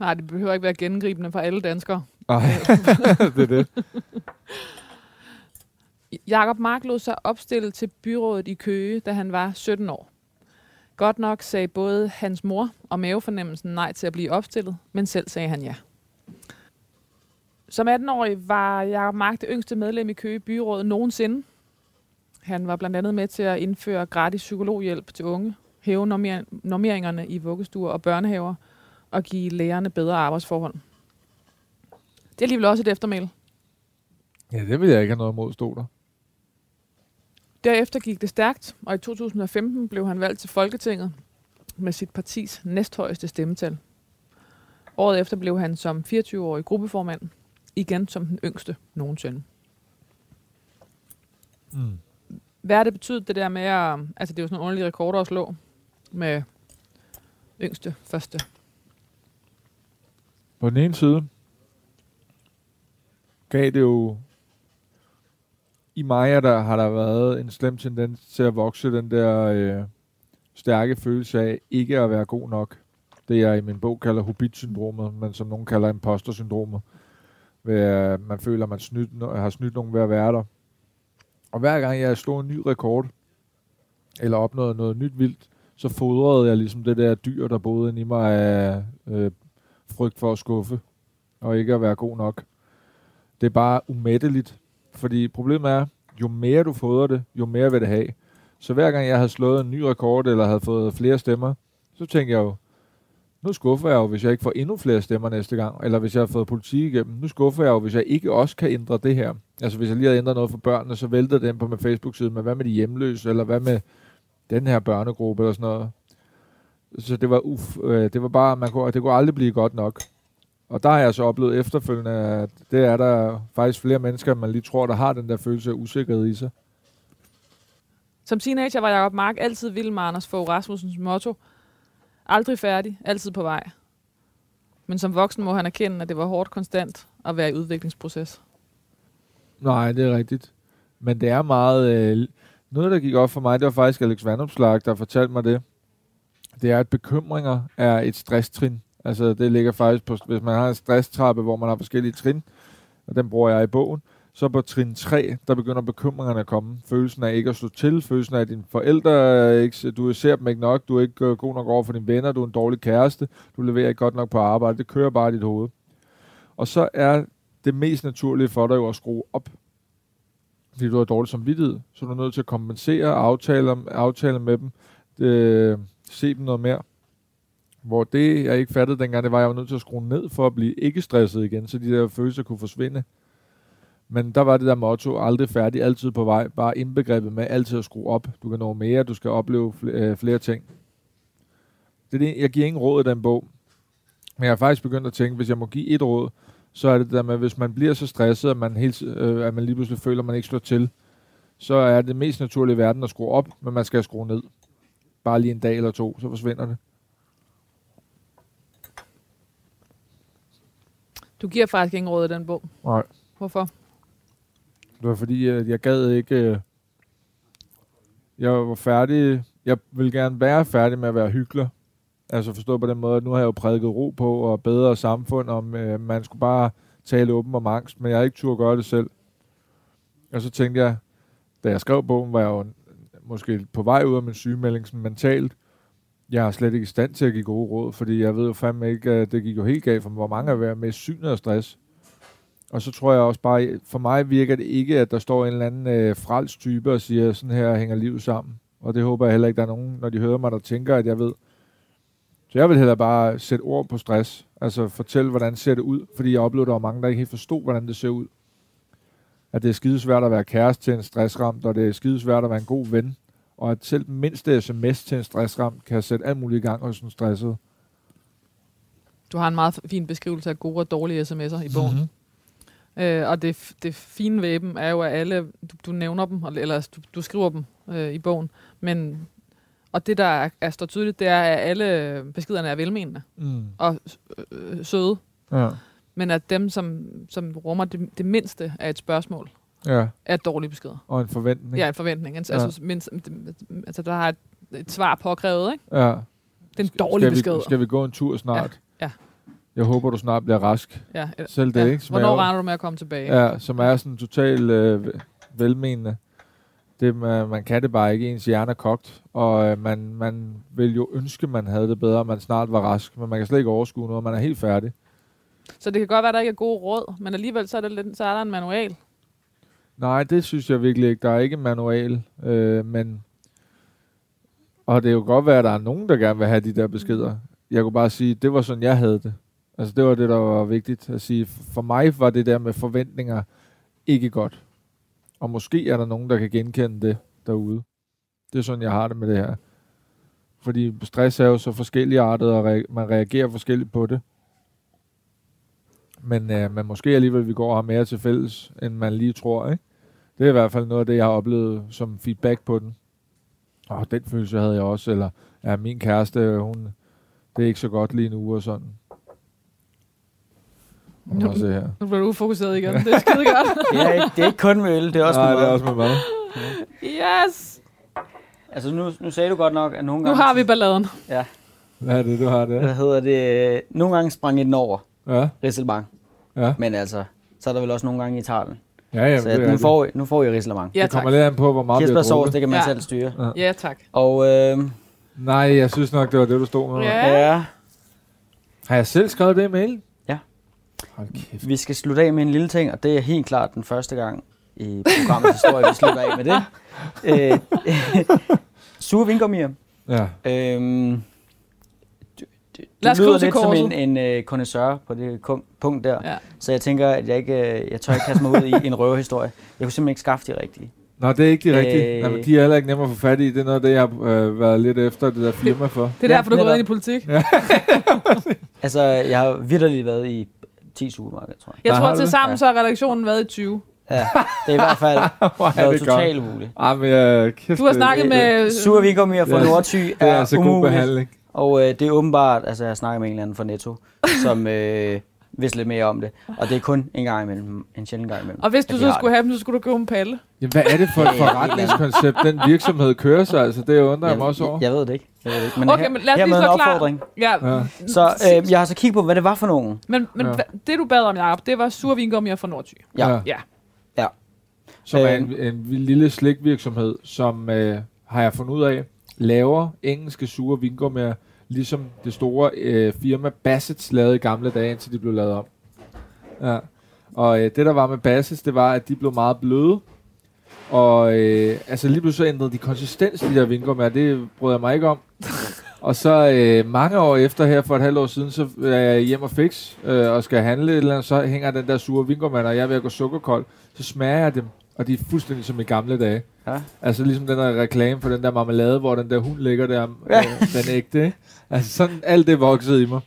Nej, det behøver ikke være gengribende for alle danskere. Nej, det er det. Jakob Mark lod sig opstille til byrådet i Køge, da han var 17 år. Godt nok sagde både hans mor og mavefornemmelsen nej til at blive opstillet, men selv sagde han ja. Som 18-årig var Jakob Mark det yngste medlem i Køge Byråd nogensinde. Han var blandt andet med til at indføre gratis psykologhjælp til unge, hæve normeringerne i vuggestuer og børnehaver og give lærerne bedre arbejdsforhold. Det er alligevel også et eftermæl. Ja, det vil jeg ikke have noget imod, stod der. Derefter gik det stærkt, og i 2015 blev han valgt til Folketinget med sit partis næsthøjeste stemmetal. Året efter blev han som 24-årig gruppeformand, igen som den yngste nogensinde. Mm. Hvad har det betydet, det der med at... Altså, det er jo sådan en underlig rekorder at slå med yngste første. På den ene side gav det jo i mig der har der været en slem tendens til at vokse den der øh, stærke følelse af ikke at være god nok. Det jeg i min bog kalder hobbit-syndromet, men som nogen kalder imposter-syndromet. Ved, man føler, at man snydt, har snydt nogen ved at være der. Og hver gang jeg slog en ny rekord, eller opnåede noget nyt vildt, så fodrede jeg ligesom det der dyr, der boede inde i mig af øh, frygt for at skuffe, og ikke at være god nok. Det er bare umætteligt, fordi problemet er, jo mere du fodrer det, jo mere vil det have. Så hver gang jeg havde slået en ny rekord, eller havde fået flere stemmer, så tænkte jeg jo, nu skuffer jeg jo, hvis jeg ikke får endnu flere stemmer næste gang, eller hvis jeg har fået politik igennem. Nu skuffer jeg jo, hvis jeg ikke også kan ændre det her. Altså hvis jeg lige har ændret noget for børnene, så vælter den på min Facebook-side, men hvad med de hjemløse, eller hvad med den her børnegruppe, eller sådan noget. Så det var, uf, øh, det var bare, man kunne, det kunne aldrig blive godt nok. Og der har jeg så oplevet efterfølgende, at det er der faktisk flere mennesker, man lige tror, der har den der følelse af usikkerhed i sig. Som teenager var Jacob Mark altid vild med Anders Fogh Rasmussens motto. Aldrig færdig, altid på vej. Men som voksen må han erkende, at det var hårdt konstant at være i udviklingsproces. Nej, det er rigtigt. Men det er meget... Øh, noget, der gik op for mig, det var faktisk Alex Vandopslag, der fortalte mig det. Det er, at bekymringer er et stresstrin. Altså det ligger faktisk på, hvis man har en stresstrappe, hvor man har forskellige trin, og den bruger jeg i bogen, så på trin 3, der begynder bekymringerne at komme. Følelsen af ikke at stå til, følelsen af, at dine forældre, øh, ikke, du ser dem ikke nok, du er ikke øh, god nok over for dine venner, du er en dårlig kæreste, du leverer ikke godt nok på arbejde, det kører bare i dit hoved. Og så er det mest naturlige for dig jo at skrue op, fordi du har dårlig samvittighed, så du er nødt til at kompensere, aftale, aftale med dem, det, se dem noget mere. Hvor det, jeg ikke fattede dengang, det var, at jeg var nødt til at skrue ned for at blive ikke stresset igen, så de der følelser kunne forsvinde. Men der var det der motto, aldrig færdig, altid på vej, bare indbegrebet med altid at skrue op. Du kan nå mere, du skal opleve flere, øh, flere ting. Det er det, jeg giver ingen råd i den bog. Men jeg har faktisk begyndt at tænke, hvis jeg må give et råd, så er det det der med, hvis man bliver så stresset, at man, helt, øh, at man lige pludselig føler, at man ikke slår til, så er det mest naturlige i verden at skrue op, men man skal skrue ned. Bare lige en dag eller to, så forsvinder det. Du giver faktisk ingen råd i den bog. Nej. Hvorfor? Det var fordi, at jeg gad ikke... Øh, jeg var færdig... Jeg vil gerne være færdig med at være hyggelig. Altså forstå på den måde, at nu har jeg jo prædiket ro på og bedre samfund, om øh, man skulle bare tale åben om angst, men jeg har ikke tur at gøre det selv. Og så tænkte jeg, da jeg skrev bogen, var jeg jo måske på vej ud af min sygemelding sådan mentalt, jeg er slet ikke i stand til at give gode råd, fordi jeg ved jo fandme ikke, at det gik jo helt galt for mig, hvor mange af ved med synet og stress. Og så tror jeg også bare, for mig virker det ikke, at der står en eller anden øh, frelst type og siger, sådan her hænger livet sammen. Og det håber jeg heller ikke, der er nogen, når de hører mig, der tænker, at jeg ved. Så jeg vil heller bare sætte ord på stress. Altså fortælle, hvordan ser det ud. Fordi jeg oplevede, at der var mange, der ikke helt forstod, hvordan det ser ud. At det er skidesvært at være kæreste til en stressramt, og det er skidesvært at være en god ven og at selv mindste sms til en stressram kan sætte alt muligt i gang hos en stresset. du har en meget fin beskrivelse af gode og dårlige sms'er i bogen. Mhm. Mm-hmm. Øh, og det, det fine ved dem er jo, at alle, du, du nævner dem, eller- du, du skriver dem øh, i bogen, men og det, der er, er står tydeligt, det er, at alle beskederne er velmenende Mm. og øh, søde, Ja. men at dem, som, som rummer det, det mindste af et spørgsmål, ja, er dårlige beskeder. og en forventning. Ja, en forventning. Altså, Ja. altså, mindst, altså der har et, et svar påkrævet, ikke? ja. Det er en dårlig skal besked. Vi, skal vi gå en tur snart? Ja. Jeg håber, du snart bliver rask. Ja, eller- Selv det, ja. ikke? Som Hvornår regner du med at komme tilbage? Ja, som er sådan totalt øh, velmenende. Det, man, man kan det bare ikke. Ens hjerne er kogt. Og øh, man, man vil jo ønske, man havde det bedre, og man snart var rask. Men man kan slet ikke overskue noget. Man er helt færdig. Så det kan godt være, at der ikke er gode råd, men alligevel så er, det lidt, så er der en manual. Nej, det synes jeg virkelig ikke. Der er ikke en manual. Øh, men og det er jo godt være, at der er nogen, der gerne vil have de der beskeder. Jeg kunne bare sige, det var sådan, jeg havde det. Altså, det var det, der var vigtigt at sige. For mig var det der med forventninger ikke godt. Og måske er der nogen, der kan genkende det derude. Det er sådan, jeg har det med det her. Fordi stress er jo så forskellige artet, og man reagerer forskelligt på det. Men, øh, men måske alligevel, vi går og har mere til fælles, end man lige tror, ikke? Det er i hvert fald noget af det, jeg har oplevet som feedback på den. Og den følelse havde jeg også, eller ja, min kæreste, hun, det er ikke så godt lige nu, og sådan. Nu- Nu se her. Nu bliver du ufokuseret igen. Det er skide godt. Det er, ikke, det er ikke kun med øl, det er også Nej, med det er mad. også med mad. Yes! Altså nu, nu sagde du godt nok, at nogle Nu gange... har vi balladen. Ja, Hvad er det, du har der? hvad hedder det? Nogle gange sprang I den over, Ja, Risselbang. ja. Men altså, så er der vel også nogle gange i talen. Ja, ja, så det, nu, får, nu får I Risselbang. Ja, det kommer lidt an på, hvor meget vi har Kirsebærsovs, drukket. det kan man Ja. selv styre. Ja, tak. Og øh, Nej, jeg synes nok, det var det, du stod med. Ja. ja, Har jeg selv skrevet det i mailen? Ja. Hold kæft. vi skal slutte af med en lille ting, og det er helt klart den første gang i programmets historie, vi slutter af med det. Øh, Sure vingummier. Ja. Øhm, du, du, Lad os lyder lidt som en, en øh, connoisseur på det punkt der. Ja. Så jeg tænker, at jeg ikke øh, jeg tør ikke kaste mig ud i en røverhistorie. Jeg kunne simpelthen ikke skaffe de rigtige. Nå, det er ikke de rigtige. Øh. Nej, men de er heller ikke nemme at få fat i. Det er noget af det, jeg har øh, været lidt efter det der firma for. Det er Ja, derfor, du går netop. ind i politik. Altså, jeg har vidderligt været i 10 supermarkeder, tror jeg. Jeg tror til det. sammen, Ja. så har redaktionen været i 20. Ja, det er i hvert fald er det godt. totalt umuligt. Ah, men, øh, kæft, Du har det- snakket med... Sure vingummier fra Ja. Nordty Det er er altså god umuligt. behandling. Og øh, det er åbenbart, altså jeg snakker med en eller anden fra Netto, som øh, vidste lidt mere om det. Og det er kun en gang imellem, en sjældent gang imellem. Og hvis du så skulle det. have dem, så skulle du købe en palle. Jamen, hvad er det for et forretningskoncept, den virksomhed kører sig? Altså, det undrer jeg mig også over. Jeg, jeg ved det ikke. Jeg ved det ikke. Men Okay, her, men lad os lige slå klar. opfordring. Ja, Ja. Så øh, jeg har så kigget på, hvad det var for nogen. men, men Ja. ja. det du bad om, Jacob, det var sur vingummier fra Nordty. Ja. Ja. Ja. Som er Øh. en, en lille slikvirksomhed, som øh, har jeg fundet ud af, laver engelske sure vingummier, ligesom det store øh, firma Bassett's lavede i gamle dage, indtil de blev lavet om. Ja. Og øh, det der var med Bassett's, det var, at de blev meget bløde. Og øh, altså lige pludselig så ændrede de konsistens, de der vingummier. Det bryder jeg mig ikke om. og så øh, mange år efter her, for et halvt år siden, så er jeg hjem og fix øh, og skal handle et eller andet, så hænger den der sure vingummier, og jeg er ved at gå sukkerkold. Så smager jeg dem, og de er fuldstændig som i gamle dage. Ja. Altså ligesom den der reklame for den der marmelade, hvor den der hund ligger der, Ja. øh, den ægte. Ikke? Altså sådan alt det voksede i mig.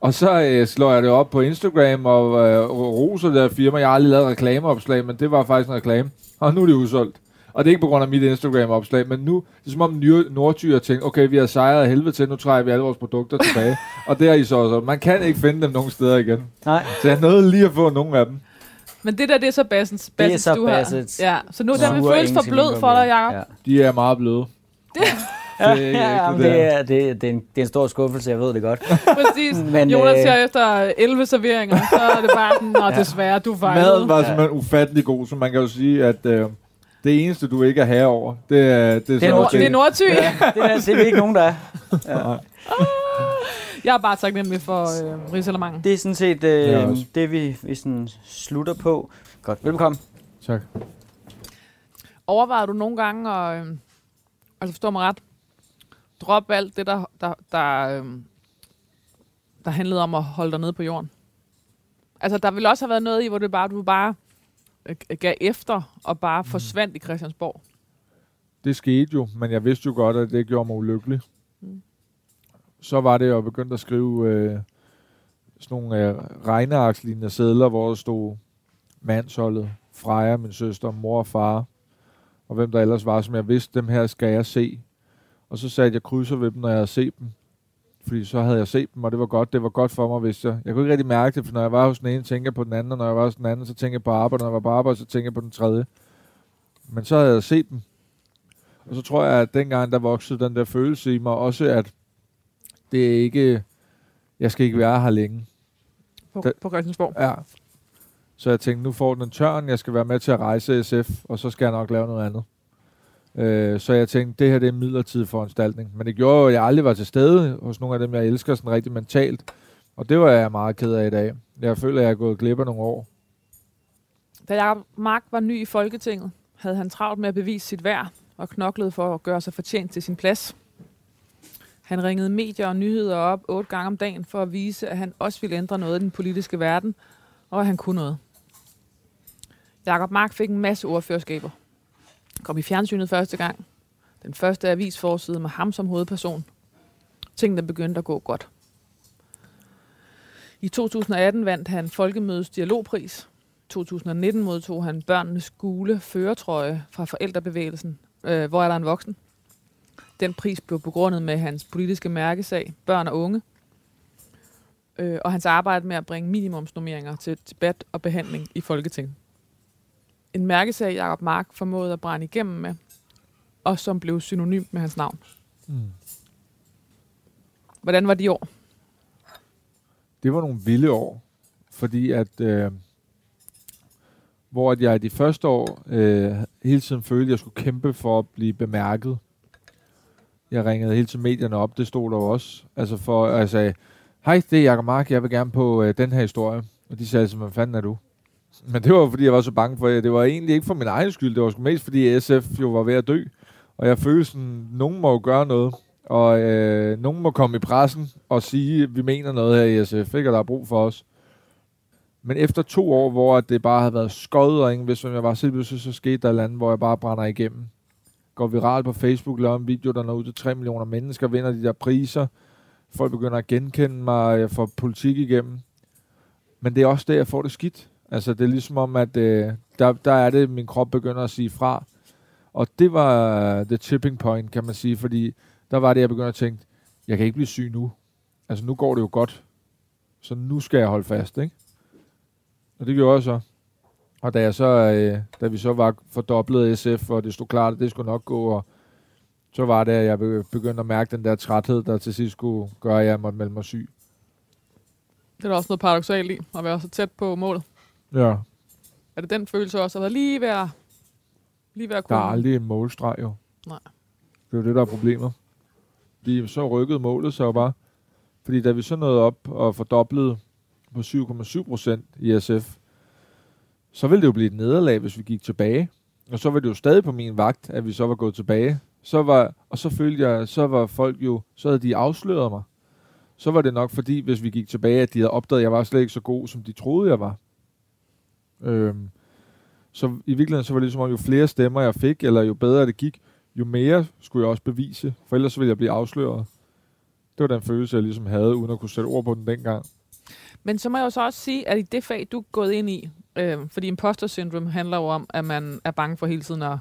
Og så øh, slår jeg det op på Instagram og øh, roser det der firma. Jeg har aldrig lavet reklameopslag, men det var faktisk en reklame. Og nu er det udsolgt. Og det er ikke på grund af mit Instagram-opslag, men nu, det er som om Ny- Nordty har tænkt, okay, vi har sejret af helvede til, nu træder vi alle vores produkter tilbage. og det er I så også. Man kan ikke finde dem nogen steder igen. Nej. Så jeg nåede lige at få nogle af dem. Men det der, det er så Bassens, Det er Bassens så du har. Bassett's. Ja, så nu den vil Sure føles for blød for dig. Jacob. Ja. De er meget bløde. Det, Ja, Det er ja, det det, er, det, er, det, er en, det er en stor skuffelse, jeg ved det godt. præcis. Men, Men, Jonas øh, ser efter 11 serveringer, så er det bare sådan, og desværre, du fejlede. Maden var Ja. simpelthen ufattelig god, så man kan jo sige, at øh, det eneste, du ikke er herre over, det er... Det er, er sådan Nord, det er. Nordty. Ja, det, er, det er vi ikke nogen, der er. Nej. Jeg er bare taknemmelig for øh, Rigsalamangen. Det er sådan set øh, også. det, vi, vi sådan slutter på. Godt, velkommen. Tak. Overvejer du nogle gange at, øh, altså forstår mig ret, droppe alt det, der, der, der, øh, der handlede om at holde dig nede på jorden? Altså, der ville også have været noget i, hvor det bare, du bare øh, gav efter og bare Mm. forsvandt i Christiansborg. Det skete jo, men jeg vidste jo godt, at det gjorde mig ulykkelig. Mm. Så var det, jeg begyndte at skrive øh, sådan nogle øh, regnearkslignende sædler, hvor der stod mandsholdet, Freja, min søster, mor og far, og hvem der ellers var, som jeg vidste, dem her skal jeg se. Og så satte jeg krydser ved dem, når jeg havde set dem. Fordi så havde jeg set dem, og det var godt. Det var godt for mig, hvis jeg... Jeg kunne ikke rigtig mærke det, for når jeg var hos den ene, tænkte jeg på den anden, og når jeg var hos den anden, så tænkte jeg på arbejde, når jeg var på arbejde, så tænkte jeg på den tredje. Men så havde jeg set dem. Og så tror jeg, at dengang der voksede den der følelse i mig, også at det er ikke... Jeg skal ikke være her længe. På, Da- på Christiansborg. Ja. Så jeg tænkte, nu får den en tørn, jeg skal være med til at rejse SF, og så skal jeg nok lave noget andet. Øh, så jeg tænkte, det her det er en midlertidig foranstaltning. Men det gjorde jo, at jeg aldrig var til stede hos nogle af dem, jeg elsker sådan rigtig mentalt. Og det var jeg meget ked af i dag. Jeg føler, at jeg er gået glip af nogle år. Da Jacob Mark var ny i Folketinget, havde han travlt med at bevise sit værd og knoklede for at gøre sig fortjent til sin plads. Han ringede medier og nyheder op otte gange om dagen for at vise, at han også ville ændre noget i den politiske verden, og at han kunne noget. Jakob Mark fik en masse ordførerskaber. Kom i fjernsynet første gang. Den første avisforside med ham som hovedperson. Tingene begyndte at gå godt. I 2018 vandt han Folkemødets dialogpris. 2019 modtog han børnenes gule føretrøje fra forældrebevægelsen. Øh, hvor er der en voksen? Den pris blev begrundet med hans politiske mærkesag, børn og unge, øh, og hans arbejde med at bringe minimumsnormeringer til debat og behandling i Folketinget. En mærkesag, Jacob Mark formåede at brænde igennem med, og som blev synonym med hans navn. Mm. Hvordan var de år? Det var nogle vilde år, fordi at... Øh, hvor at jeg de første år øh, hele tiden følte, at jeg skulle kæmpe for at blive bemærket. Jeg ringede hele tiden medierne op, det stod der jo også. Altså for, at jeg sagde, hej, det er Jacob Mark, jeg vil gerne på øh, den her historie. Og de sagde, hvad fanden er du? Men det var fordi, jeg var så bange for det. Det var egentlig ikke for min egen skyld, det var sgu mest fordi SF jo var ved at dø. Og jeg følte sådan, nogen må jo gøre noget. Og øh, nogen må komme i pressen og sige, at vi mener noget her i SF, ikke? og der er brug for os. Men efter to år, hvor det bare havde været skøjet, og ingen vidste, hvem jeg var, så, så, så skete der et eller andet, hvor jeg bare brænder igennem. Går viral på Facebook, laver en video, der når ud til 3 millioner mennesker, vinder de der priser. Folk begynder at genkende mig, jeg får politik igennem. Men det er også der, jeg får det skidt. Altså, det er ligesom om, at øh, der, der er det, min krop begynder at sige fra. Og det var the tipping point, kan man sige, fordi der var det, jeg begyndte at tænke, jeg kan ikke blive syg nu. Altså, nu går det jo godt. Så nu skal jeg holde fast, ikke? Og det gjorde jeg så. Og da, jeg så, øh, da vi så var fordoblet SF, og det stod klart, at det skulle nok gå, og så var det, at jeg be- begyndte at mærke den der træthed, der til sidst skulle gøre, at jeg måtte melde mig syg. Det er der også noget paradoxalt i, at være så tæt på målet. Ja, Er det den følelse også, at være lige ved at, lige ved at der kunne... er aldrig en målstreg jo. Nej. Det er jo det, der er problemet. Fordi så rykkede målet jo bare. Fordi da vi så nåede op og fordoblede på 7,7 procent i SF, så ville det jo blive et nederlag, hvis vi gik tilbage. Og så var det jo stadig på min vagt, at vi så var gået tilbage. Så var, og så følte jeg, så var folk jo, så havde de afsløret mig. Så var det nok fordi, hvis vi gik tilbage, at de havde opdaget, at jeg var slet ikke så god, som de troede, jeg var. Øhm, så i virkeligheden så var det ligesom, om jo flere stemmer jeg fik, eller jo bedre det gik, jo mere skulle jeg også bevise, for ellers ville jeg blive afsløret. Det var den følelse, jeg ligesom havde, uden at kunne sætte ord på den dengang. Men så må jeg jo så også sige, at i det fag, du er gået ind i, øh, fordi imposter syndrome handler jo om, at man er bange for hele tiden at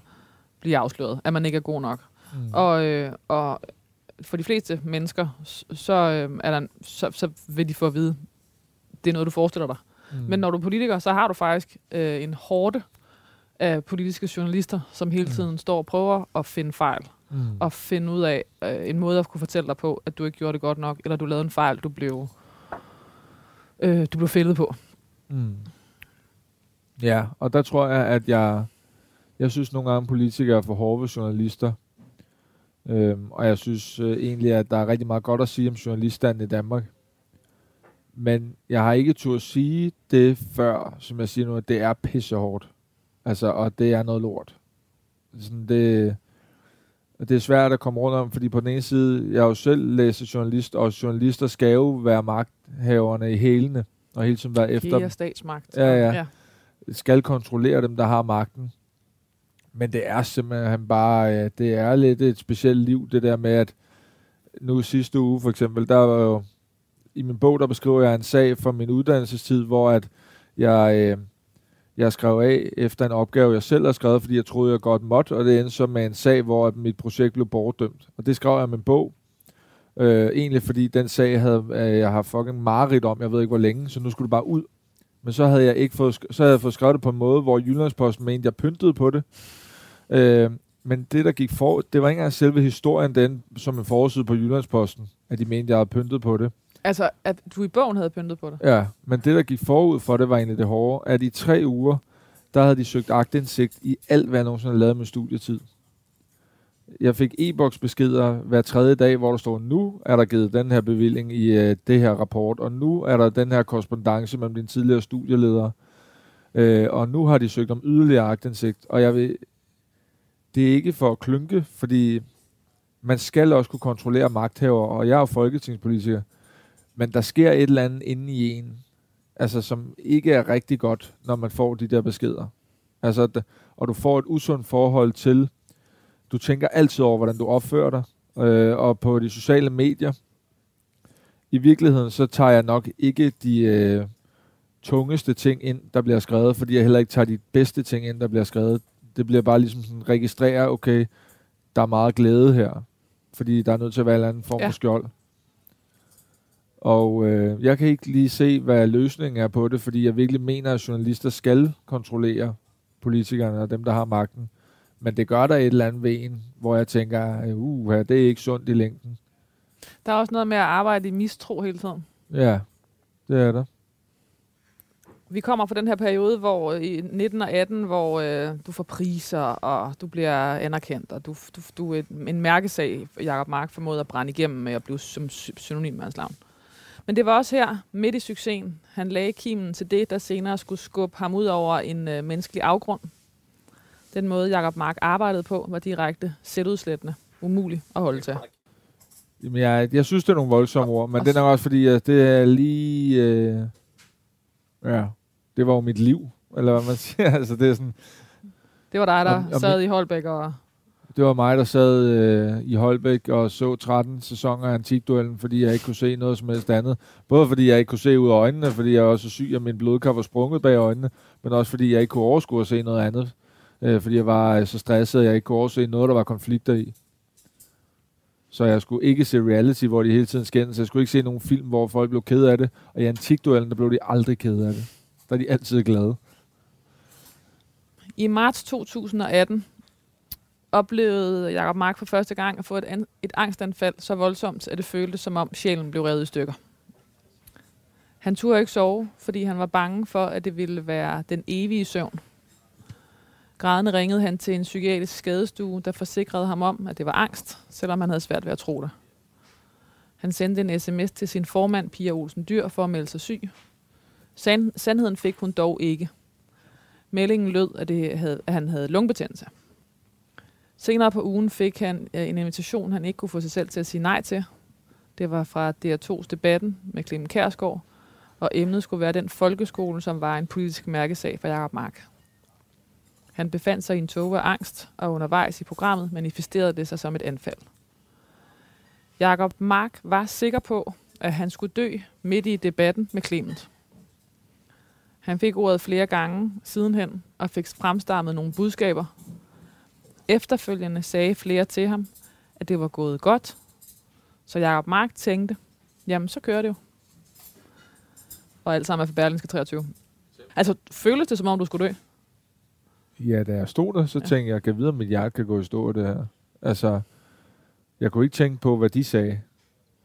blive afsløret, at man ikke er god nok. Mm. Og, øh, og for de fleste mennesker, så, øh, er der, så, så vil de få at vide, det er noget, du forestiller dig. Mm. Men når du er politiker, så har du faktisk øh, en hårde af politiske journalister, som hele Mm. tiden står og prøver at finde fejl. mm. Og finde ud af øh, en måde at kunne fortælle dig på, at du ikke gjorde det godt nok, eller du lavede en fejl, du blev, øh, du blev fældet på. Mm. Ja, og der tror jeg, at jeg, jeg synes nogle gange, at politikere er for hårde ved journalister. Øhm, og jeg synes øh, egentlig, at der er rigtig meget godt at sige om journaliststanden i Danmark. Men jeg har ikke tur at sige det før, som jeg siger nu, at det er pissehårdt. Altså, og det er noget lort. Sådan det, det er svært at komme rundt om, fordi på den ene side, jeg har jo selv læst journalist, og journalister skal jo være magthaverne i hælene, og hele tiden være efter dem statsmagt. Ja, ja. ja. skal kontrollere dem, der har magten. Men det er simpelthen bare, det er lidt et specielt liv, det der med, at nu sidste uge for eksempel, der var jo i min bog, der beskriver jeg en sag fra min uddannelsestid, hvor at jeg, øh, jeg skrev af efter en opgave, jeg selv havde skrevet, fordi jeg troede, jeg godt måtte, og det endte så med en sag, hvor at mit projekt blev bortdømt. Og det skrev jeg med en bog, øh, egentlig fordi den sag havde øh, jeg har fucking mareridt om, jeg ved ikke hvor længe, så nu skulle det bare ud. Men så havde jeg ikke fået, så havde jeg fået skrevet det på en måde, hvor Jyllandsposten mente, jeg pyntede på det. Øh, men det, der gik for, det var ikke engang selve historien, den som en forside på Jyllandsposten, at de mente, jeg havde pyntet på det. Altså, at du i bogen havde pyntet på det? Ja, men det, der gik forud for det, var egentlig det hårde, at i tre uger, der havde de søgt agtindsigt i alt, hvad jeg nogensinde havde lavet med studietid. Jeg fik e-boks beskeder hver tredje dag, hvor der står, nu er der givet den her bevilling i uh, det her rapport, og nu er der den her korrespondence mellem din tidligere studieleder, uh, og nu har de søgt om yderligere agtindsigt, og jeg vil, det er ikke for at klynke, fordi man skal også kunne kontrollere magthaver, og jeg er jo folketingspolitiker, men der sker et eller andet inde i en, altså som ikke er rigtig godt, når man får de der beskeder. Altså, og du får et usundt forhold til, du tænker altid over, hvordan du opfører dig, øh, og på de sociale medier. I virkeligheden, så tager jeg nok ikke de øh, tungeste ting ind, der bliver skrevet, fordi jeg heller ikke tager de bedste ting ind, der bliver skrevet. Det bliver bare ligesom sådan, registrere, okay, der er meget glæde her, fordi der er nødt til at være en anden form ja. for skjold. Og øh, jeg kan ikke lige se, hvad løsningen er på det, fordi jeg virkelig mener, at journalister skal kontrollere politikerne og dem, der har magten. Men det gør der et eller andet ved en, hvor jeg tænker, uh, det er ikke sundt i længden. Der er også noget med at arbejde i mistro hele tiden. Ja, det er der. Vi kommer fra den her periode, hvor i 19 og 18, hvor øh, du får priser, og du bliver anerkendt, og du, du, du er en mærkesag, Jacob Mark formåede at brænde igennem med at blive som synonym med hans navn. Men det var også her, midt i succesen, han lagde kimen til det, der senere skulle skubbe ham ud over en øh, menneskelig afgrund. Den måde, Jacob Mark arbejdede på, var direkte selvudslættende. Umulig at holde til. Jamen, jeg, jeg synes, det er nogle voldsomme ord, men det er også fordi, at det er lige... Øh, ja, det var jo mit liv, eller hvad man siger. altså, det er sådan... Det var dig, der om, om sad i Holbæk og det var mig, der sad øh, i Holbæk og så 13 sæsoner af Antikduellen, fordi jeg ikke kunne se noget som helst andet. Både fordi jeg ikke kunne se ud af øjnene, fordi jeg også syg, at min blodkar var sprunget bag øjnene, men også fordi jeg ikke kunne overskue at se noget andet. Øh, fordi jeg var øh, så stresset, at jeg ikke kunne overse noget, der var konflikter i. Så jeg skulle ikke se reality, hvor de hele tiden skændes. Jeg skulle ikke se nogen film, hvor folk blev ked af det. Og i Antikduellen, der blev de aldrig ked af det. Der er de altid glade. I marts 2018 oplevede Jacob Mark for første gang at få et, an, et angstanfald så voldsomt, at det føltes som om sjælen blev revet i stykker. Han turde ikke sove, fordi han var bange for, at det ville være den evige søvn. Grædende ringede han til en psykiatrisk skadestue, der forsikrede ham om, at det var angst, selvom han havde svært ved at tro det. Han sendte en sms til sin formand, Pia Olsen Dyr, for at melde sig syg. Sand- sandheden fik hun dog ikke. Meldingen lød, at, det havde, at han havde lungebetændelse. Senere på ugen fik han øh, en invitation, han ikke kunne få sig selv til at sige nej til. Det var fra DR2's debatten med Clemen Kærsgaard, og emnet skulle være den folkeskole, som var en politisk mærkesag for Jacob Mark. Han befandt sig i en tåge af angst, og undervejs i programmet manifesterede det sig som et anfald. Jakob Mark var sikker på, at han skulle dø midt i debatten med Clement. Han fik ordet flere gange sidenhen og fik fremstammet nogle budskaber, Efterfølgende sagde flere til ham, at det var gået godt. Så Jacob Mark tænkte, jamen så kører det jo. Og alt sammen er for Berlinske 23. Altså, føles det som om, du skulle dø? Ja, da jeg stod der, så ja. tænkte jeg, kan jeg vide, om mit hjerte kan gå i stå det her. Altså, jeg kunne ikke tænke på, hvad de sagde.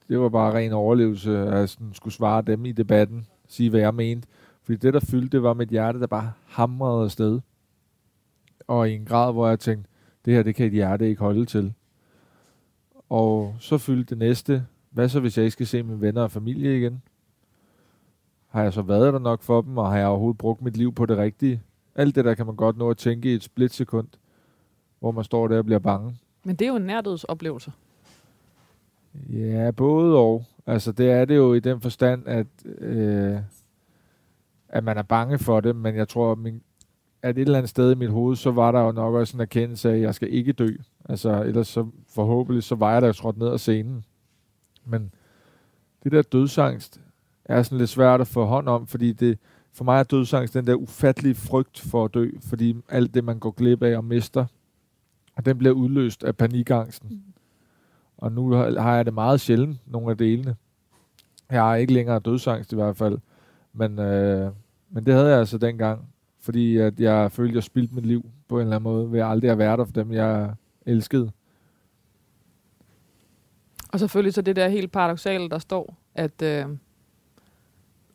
Det var bare ren overlevelse, at jeg sådan skulle svare dem i debatten, sige, hvad jeg mente. Fordi det, der fyldte, det var mit hjerte, der bare hamrede afsted. Og i en grad, hvor jeg tænkte, det her, det kan et hjerte ikke holde til. Og så fyldte det næste, hvad så hvis jeg ikke skal se mine venner og familie igen? Har jeg så været der nok for dem, og har jeg overhovedet brugt mit liv på det rigtige? Alt det der kan man godt nå at tænke i et splitsekund, hvor man står der og bliver bange. Men det er jo en nærdødsoplevelse. Ja, både og. Altså, det er det jo i den forstand, at, øh, at man er bange for det, men jeg tror, at min, at et eller andet sted i mit hoved, så var der jo nok også en erkendelse af, at jeg skal ikke dø. Altså, ellers så forhåbentlig, så var jeg der trådt ned af scenen. Men det der dødsangst er sådan lidt svært at få hånd om, fordi det, for mig er dødsangst den der ufattelige frygt for at dø, fordi alt det, man går glip af og mister, og den bliver udløst af panikangsten. Mm. Og nu har jeg det meget sjældent, nogle af delene. Jeg har ikke længere dødsangst i hvert fald, men, øh, men det havde jeg altså dengang, fordi at jeg følte, at jeg spildte mit liv på en eller anden måde, ved at aldrig have været der for dem, jeg elskede. Og selvfølgelig så det der helt paradoxale, der står, at øh,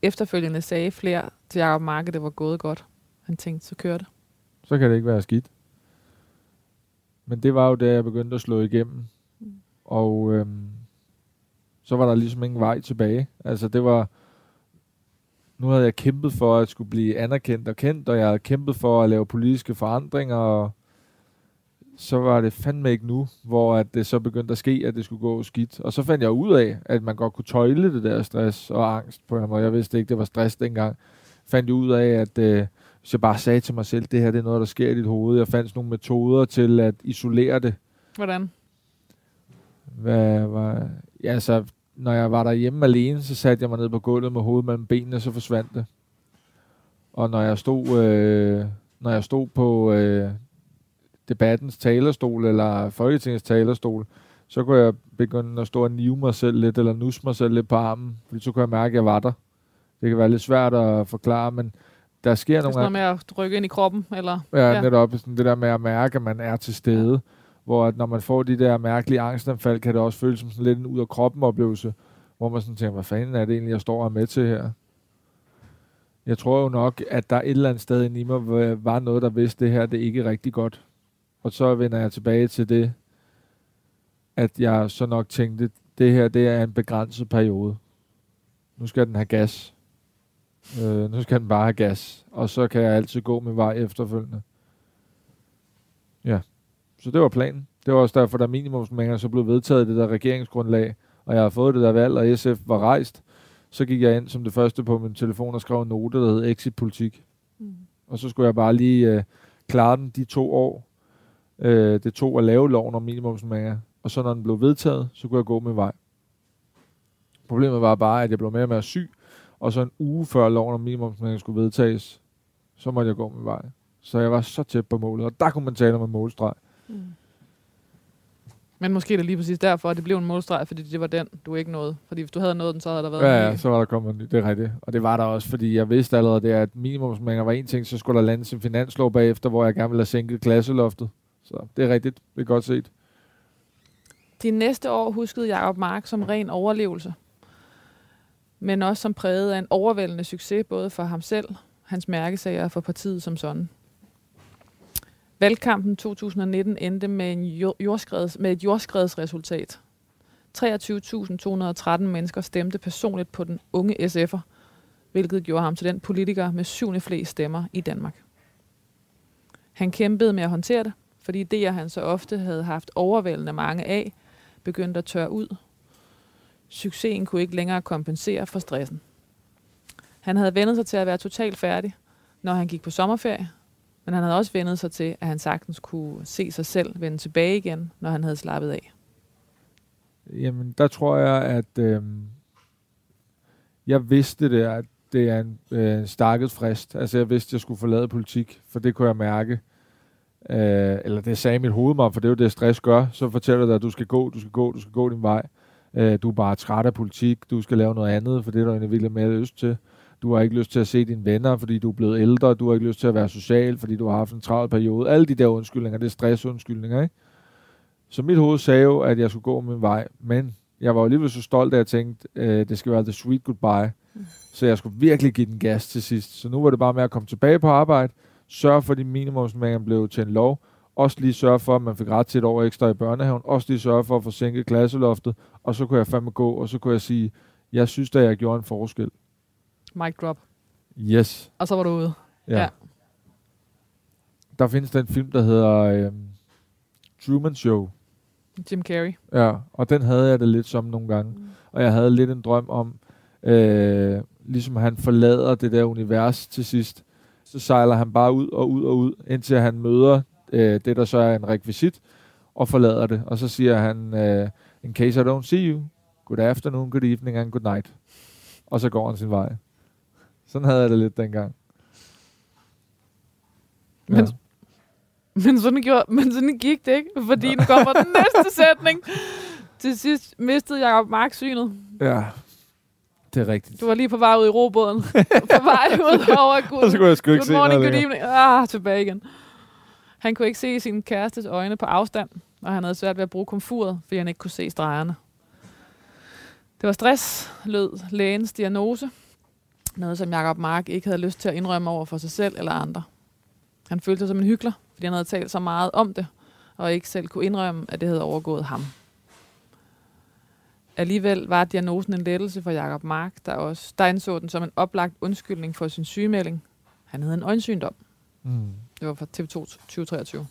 efterfølgende sagde flere til Jacob Marke, det var gået godt. Han tænkte, så kørte det. Så kan det ikke være skidt. Men det var jo da jeg begyndte at slå igennem. Mm. Og øhm, så var der ligesom ingen vej tilbage. Altså det var, nu havde jeg kæmpet for at skulle blive anerkendt og kendt, og jeg havde kæmpet for at lave politiske forandringer, og så var det fandme ikke nu, hvor at det så begyndte at ske, at det skulle gå skidt. Og så fandt jeg ud af, at man godt kunne tøjle det der stress og angst på en måde. Jeg vidste ikke, det var stress dengang. Fandt jeg ud af, at øh, hvis jeg bare sagde til mig selv, det her det er noget, der sker i dit hoved. Jeg fandt nogle metoder til at isolere det. Hvordan? Hvad var... Ja, altså, når jeg var derhjemme alene, så satte jeg mig ned på gulvet med hovedet mellem benene, så forsvandt det. Og når jeg stod, øh, når jeg stod på øh, debattens talerstol, eller Folketingets talerstol, så kunne jeg begynde at stå og nive mig selv lidt, eller nus mig selv lidt på armen, fordi så kunne jeg mærke, at jeg var der. Det kan være lidt svært at forklare, men der sker nogle... Sådan noget med at rykke ind i kroppen, eller? Ja, ja. netop sådan det der med at mærke, at man er til stede. Ja. Hvor at når man får de der mærkelige angstanfald, kan det også føles som sådan lidt en ud af kroppen oplevelse, hvor man sådan tænker, hvad fanden er det egentlig, jeg står og med til her? Jeg tror jo nok, at der et eller andet sted i mig var noget, der vidste, det her det er ikke rigtig godt. Og så vender jeg tilbage til det, at jeg så nok tænkte, det her det er en begrænset periode. Nu skal den have gas. Øh, nu skal den bare have gas. Og så kan jeg altid gå min vej efterfølgende. Ja. Så det var planen. Det var også derfor, der minimumsmængder så blev vedtaget det der regeringsgrundlag, og jeg har fået det der valg, og SF var rejst. Så gik jeg ind som det første på min telefon og skrev en note, der hed Exit Politik. Mm. Og så skulle jeg bare lige øh, klare den de to år, øh, det tog at lave loven om minimumsmængder. Og så når den blev vedtaget, så kunne jeg gå med vej. Problemet var bare, at jeg blev mere og mere syg, og så en uge før loven om minimumsmængder skulle vedtages, så måtte jeg gå med vej. Så jeg var så tæt på målet, og der kunne man tale om en målstreg. Mm. Men måske er det lige præcis derfor, at det blev en målstreg, fordi det var den, du ikke nåede. Fordi hvis du havde nået den, så havde der været Ja, ja så var der kommet en ny. Det er rigtigt. Og det var der også, fordi jeg vidste allerede, det, at minimumsmængder var en ting, så skulle der lande sin finanslov bagefter, hvor jeg gerne ville have sænket klasseloftet. Så det er rigtigt. Det er godt set. De næste år huskede Jacob Mark som ren overlevelse, men også som præget af en overvældende succes, både for ham selv, hans mærkesager og for partiet som sådan. Valgkampen 2019 endte med, en jordskreds, med et jordskredsresultat. 23.213 mennesker stemte personligt på den unge SF'er, hvilket gjorde ham til den politiker med syvende flest stemmer i Danmark. Han kæmpede med at håndtere det, fordi idéer han så ofte havde haft overvældende mange af, begyndte at tørre ud. Succesen kunne ikke længere kompensere for stressen. Han havde vendet sig til at være totalt færdig, når han gik på sommerferie, men han havde også vendet sig til, at han sagtens kunne se sig selv vende tilbage igen, når han havde slappet af. Jamen, der tror jeg, at øh, jeg vidste det, at det er en øh, stakket frist. Altså, jeg vidste, at jeg skulle forlade politik, for det kunne jeg mærke. Øh, eller det sagde mit hoved mig, for det er jo det, stress gør. Så fortæller dig, at du skal gå, du skal gå, du skal gå din vej. Øh, du er bare træt af politik, du skal lave noget andet, for det er der egentlig virkelig mere lyst til. Du har ikke lyst til at se dine venner, fordi du er blevet ældre. Du har ikke lyst til at være social, fordi du har haft en travl periode. Alle de der undskyldninger, det er stressundskyldninger, ikke? Så mit hoved sagde jo, at jeg skulle gå min vej, men jeg var alligevel så stolt, at jeg tænkte, øh, det skal være the sweet goodbye. Så jeg skulle virkelig give den gas til sidst. Så nu var det bare med at komme tilbage på arbejde, sørge for, at de minimumsmængder blev til en lov, også lige sørge for, at man fik ret til et år ekstra i børnehaven, også lige sørge for at få sænket klasseloftet, og så kunne jeg fandme gå, og så kunne jeg sige, jeg synes da, jeg gjorde en forskel. Mic drop. Yes. Og så var du ude. Ja. ja. Der findes den film, der hedder øh, Truman Show. Jim Carrey. Ja, og den havde jeg det lidt som nogle gange. Mm. Og jeg havde lidt en drøm om, øh, ligesom han forlader det der univers til sidst, så sejler han bare ud og ud og ud, indtil han møder øh, det, der så er en rekvisit, og forlader det. Og så siger han, øh, in case I don't see you, good afternoon, good evening and good night. Og så går han sin vej. Sådan havde jeg det lidt dengang. Men, men, sådan gjorde, men sådan gik det ikke, fordi nu kommer den næste sætning. Til sidst mistede Jacob Mark synet. Ja, det er rigtigt. Du var lige på vej ud i robåden. på vej ud over Gud. Så kunne jeg sgu ikke Good se morning, noget good evening. Ah, tilbage igen. Han kunne ikke se sin kærestes øjne på afstand, og han havde svært ved at bruge komfuret, fordi han ikke kunne se stregerne. Det var stress, lød lægens diagnose. Noget, som Jacob Mark ikke havde lyst til at indrømme over for sig selv eller andre. Han følte sig som en hykler, fordi han havde talt så meget om det, og ikke selv kunne indrømme, at det havde overgået ham. Alligevel var diagnosen en lettelse for Jacob Mark, der også der indså den som en oplagt undskyldning for sin sygemelding. Han havde en øjensygdom. Mm. Det var fra TV2 2023.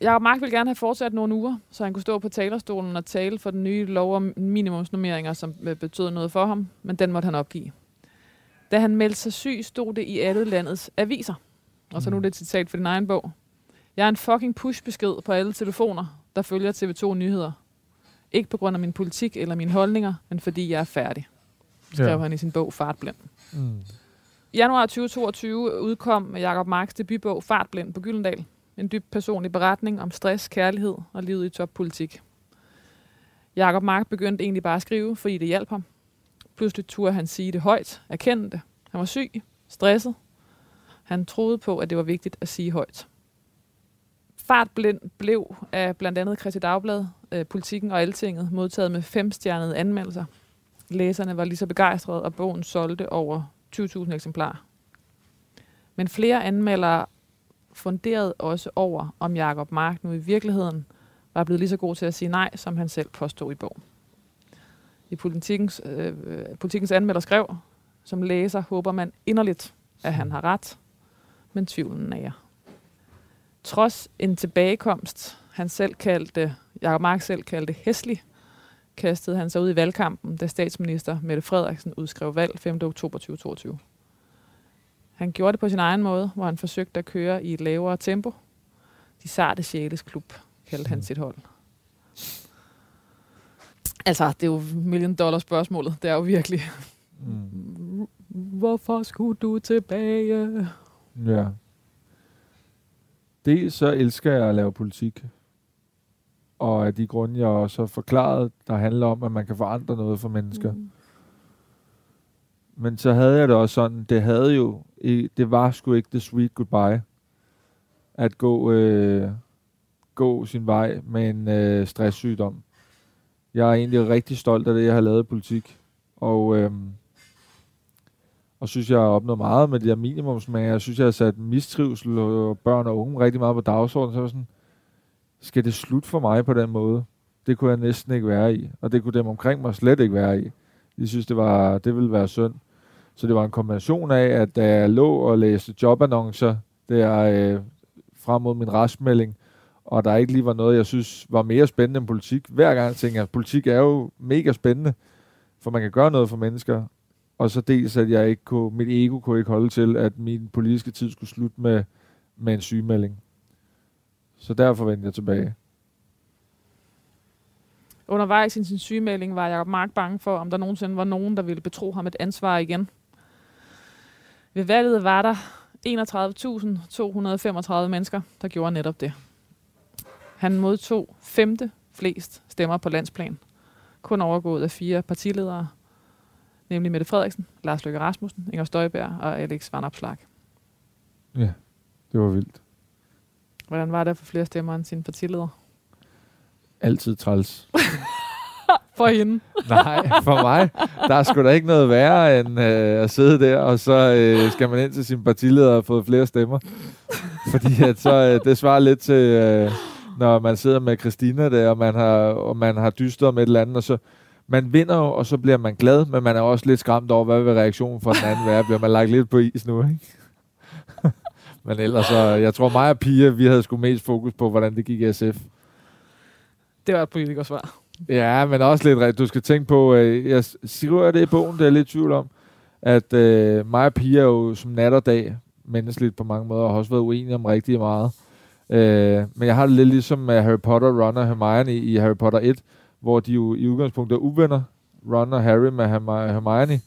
Jacob Mark ville gerne have fortsat nogle uger, så han kunne stå på talerstolen og tale for den nye lov om minimumsnummeringer, som øh, betød noget for ham, men den måtte han opgive. Da han meldte sig syg, stod det i alle landets aviser. Og så nu er det et citat for din egen bog. Jeg er en fucking push-besked på alle telefoner, der følger TV2 Nyheder. Ikke på grund af min politik eller mine holdninger, men fordi jeg er færdig. Skrev Ja. han i sin bog Fartblind. Mm. I januar 2022 udkom Jakob Marks debutbog Fartblind på Gyldendal. En dyb personlig beretning om stress, kærlighed og livet i toppolitik. Jakob Mark begyndte egentlig bare at skrive, fordi det hjalp ham. Pludselig turde han sige det højt, erkende det. Han var syg, stresset. Han troede på, at det var vigtigt at sige højt. Fartblind blev af blandt andet Christi Dagblad, øh, Politikken og Altinget modtaget med femstjernede anmeldelser. Læserne var lige så begejstrede, og bogen solgte over 20.000 eksemplarer. Men flere anmeldere funderede også over, om Jakob Mark nu i virkeligheden var blevet lige så god til at sige nej, som han selv påstod i bogen. I politikens, øh, øh, politikens anmelder skrev, som læser håber man inderligt, at han har ret, men tvivlen nager. Trods en tilbagekomst, han selv kaldte, Jacob Mark selv kaldte hæslig, kastede han sig ud i valgkampen, da statsminister Mette Frederiksen udskrev valg 5. oktober 2022. Han gjorde det på sin egen måde, hvor han forsøgte at køre i et lavere tempo. De sarte sjæles klub, kaldte han sit hold. Altså, det er jo million dollar spørgsmålet. Det er jo virkelig, Mm. hvorfor skulle du tilbage? Ja. Dels så elsker jeg at lave politik. Og af de grunde, jeg også har forklaret, der handler om, at man kan forandre noget for mennesker. Mm. Men så havde jeg det også sådan, det havde jo, det var sgu ikke the sweet goodbye, at gå, øh, gå sin vej med en øh, stresssygdom. Jeg er egentlig rigtig stolt af det, jeg har lavet i politik, og, øh, og synes, jeg har opnået meget med de her minimumsmager. Jeg synes, jeg har sat mistrivsel og børn og unge rigtig meget på dagsordenen. Så var jeg sådan, skal det slutte for mig på den måde? Det kunne jeg næsten ikke være i, og det kunne dem omkring mig slet ikke være i. De synes, det, var, det ville være synd. Så det var en kombination af, at da jeg lå og læste jobannoncer der øh, frem mod min restmelding, og der ikke lige var noget, jeg synes var mere spændende end politik. Hver gang tænker jeg, at politik er jo mega spændende, for man kan gøre noget for mennesker. Og så dels, at jeg ikke kunne, mit ego kunne ikke holde til, at min politiske tid skulle slutte med, med en sygemelding. Så derfor vendte jeg tilbage. Undervejs i sin sygemelding var Jacob Mark bange for, om der nogensinde var nogen, der ville betro ham et ansvar igen. Ved valget var der 31.235 mennesker, der gjorde netop det. Han modtog femte flest stemmer på landsplan. Kun overgået af fire partiledere, nemlig Mette Frederiksen, Lars Løkke Rasmussen, Inger Støjberg og Alex Van Opslark. Ja, det var vildt. Hvordan var det for flere stemmer end sin partileder? Altid træls. For hende. Nej, for mig, der er sgu da ikke noget værre end øh, at sidde der, og så øh, skal man ind til sin partileder og fået flere stemmer. Fordi at så, øh, det svarer lidt til, øh, når man sidder med Christina der, og man har, og man har dystret om et eller andet, og så man vinder jo, og så bliver man glad, men man er også lidt skræmt over, hvad vil reaktionen fra den anden være? Bliver man lagt lidt på is nu, ikke? men ellers, så, jeg tror mig og Pia, vi havde sgu mest fokus på, hvordan det gik i SF. Det var et politikersvar. Ja, men også lidt rigtigt. Du skal tænke på, øh, jeg skriver det i bogen, det er jeg lidt tvivl om, at øh, mig og Pia er jo som nat og dag menneskeligt på mange måder, og har også været uenige om rigtig meget. Øh, men jeg har det lidt ligesom med Harry Potter, Ron og Hermione i, i Harry Potter 1, hvor de jo i udgangspunktet er uvenner, Ron og Harry med Hermione,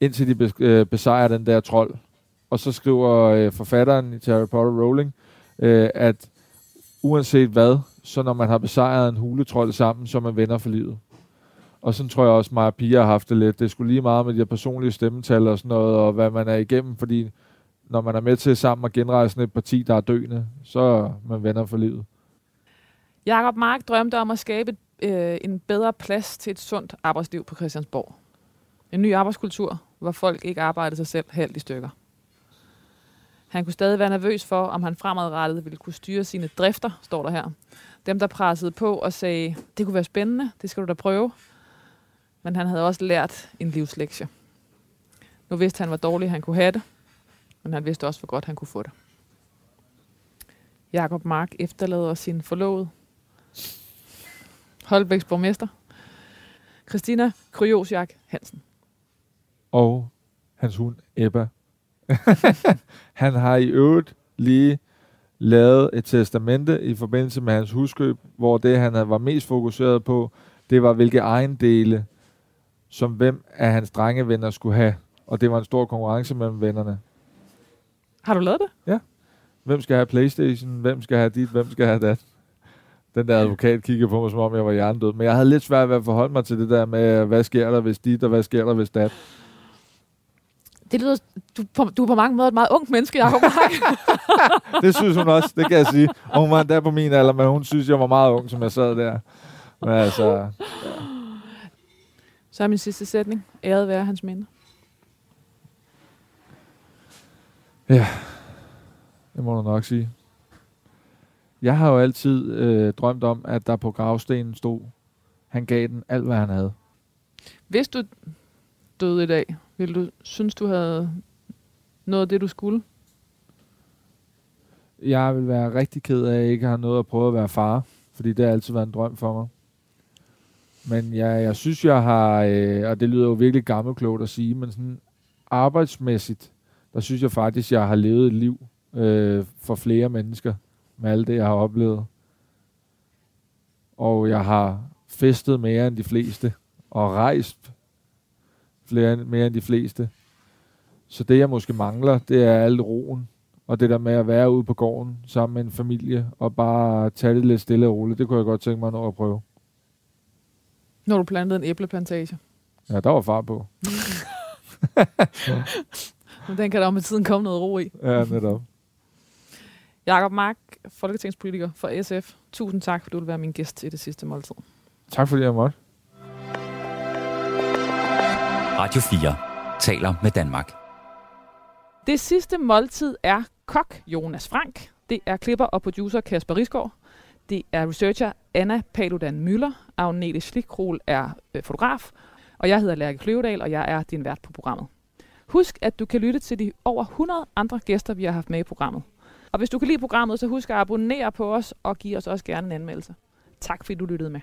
indtil de bes- øh, besejrer den der trold. Og så skriver øh, forfatteren til Harry Potter Rowling, øh, at uanset hvad, så når man har besejret en huletrold sammen, så er man venner for livet. Og sådan tror jeg også, at Pia har haft det lidt. Det skulle lige meget med de her personlige stemmetal og sådan noget, og hvad man er igennem, fordi når man er med til sammen at genrejse et parti, der er døende, så er man venner for livet. Jakob Mark drømte om at skabe øh, en bedre plads til et sundt arbejdsliv på Christiansborg. En ny arbejdskultur, hvor folk ikke arbejdede sig selv halvt i stykker. Han kunne stadig være nervøs for, om han fremadrettet ville kunne styre sine drifter, står der her. Dem, der pressede på og sagde, det kunne være spændende, det skal du da prøve. Men han havde også lært en livslektie. Nu vidste han, hvor dårligt han kunne have det, men han vidste også, hvor godt han kunne få det. Jakob Mark efterlader sin forlovede, Holbæks borgmester, Christina Kryosjak Hansen. Og hans hund, Ebba. han har i øvrigt lige lavet et testamente i forbindelse med hans huskøb, hvor det, han var mest fokuseret på, det var, hvilke ejendele, som hvem af hans drengevenner skulle have. Og det var en stor konkurrence mellem vennerne. Har du lavet det? Ja. Hvem skal have Playstation? Hvem skal have dit? Hvem skal have dat? Den der advokat kiggede på mig, som om jeg var hjernedød. Men jeg havde lidt svært ved at forholde mig til det der med, hvad sker der hvis dit, og hvad sker der hvis dat? Det lyder, du, på, du er på mange måder et meget ungt menneske, Jacob Mark. det synes hun også, det kan jeg sige. Og hun var der på min alder, men hun synes, jeg var meget ung, som jeg sad der. Men altså, ja. Så er min sidste sætning. Æret være hans minde. Ja, det må du nok sige. Jeg har jo altid øh, drømt om, at der på gravstenen stod, han gav den alt, hvad han havde. Hvis du døde i dag, ville du synes, du havde noget af det, du skulle? Jeg vil være rigtig ked af, at jeg ikke har noget at prøve at være far, fordi det har altid været en drøm for mig. Men jeg, jeg synes, jeg har, øh, og det lyder jo virkelig gammelklogt at sige, men sådan arbejdsmæssigt, der synes jeg faktisk, jeg har levet et liv øh, for flere mennesker med alt det, jeg har oplevet. Og jeg har festet mere end de fleste, og rejst flere, mere end de fleste. Så det, jeg måske mangler, det er alt roen, og det der med at være ude på gården sammen med en familie, og bare tage det lidt stille og roligt, det kunne jeg godt tænke mig at prøve. Når du plantede en æbleplantage? Ja, der var far på. Men den kan der med tiden komme noget ro i. Ja, netop. Jakob Mark, folketingspolitiker for SF. Tusind tak, for du vil være min gæst i det sidste måltid. Tak fordi jeg måtte. Radio 4 taler med Danmark. Det sidste måltid er kok Jonas Frank. Det er klipper og producer Kasper Risgaard. Det er researcher Anna Paludan Møller. Agnete Schlikrol er øh, fotograf. Og jeg hedder Lærke Kløvedal, og jeg er din vært på programmet. Husk, at du kan lytte til de over 100 andre gæster, vi har haft med i programmet. Og hvis du kan lide programmet, så husk at abonnere på os og give os også gerne en anmeldelse. Tak fordi du lyttede med.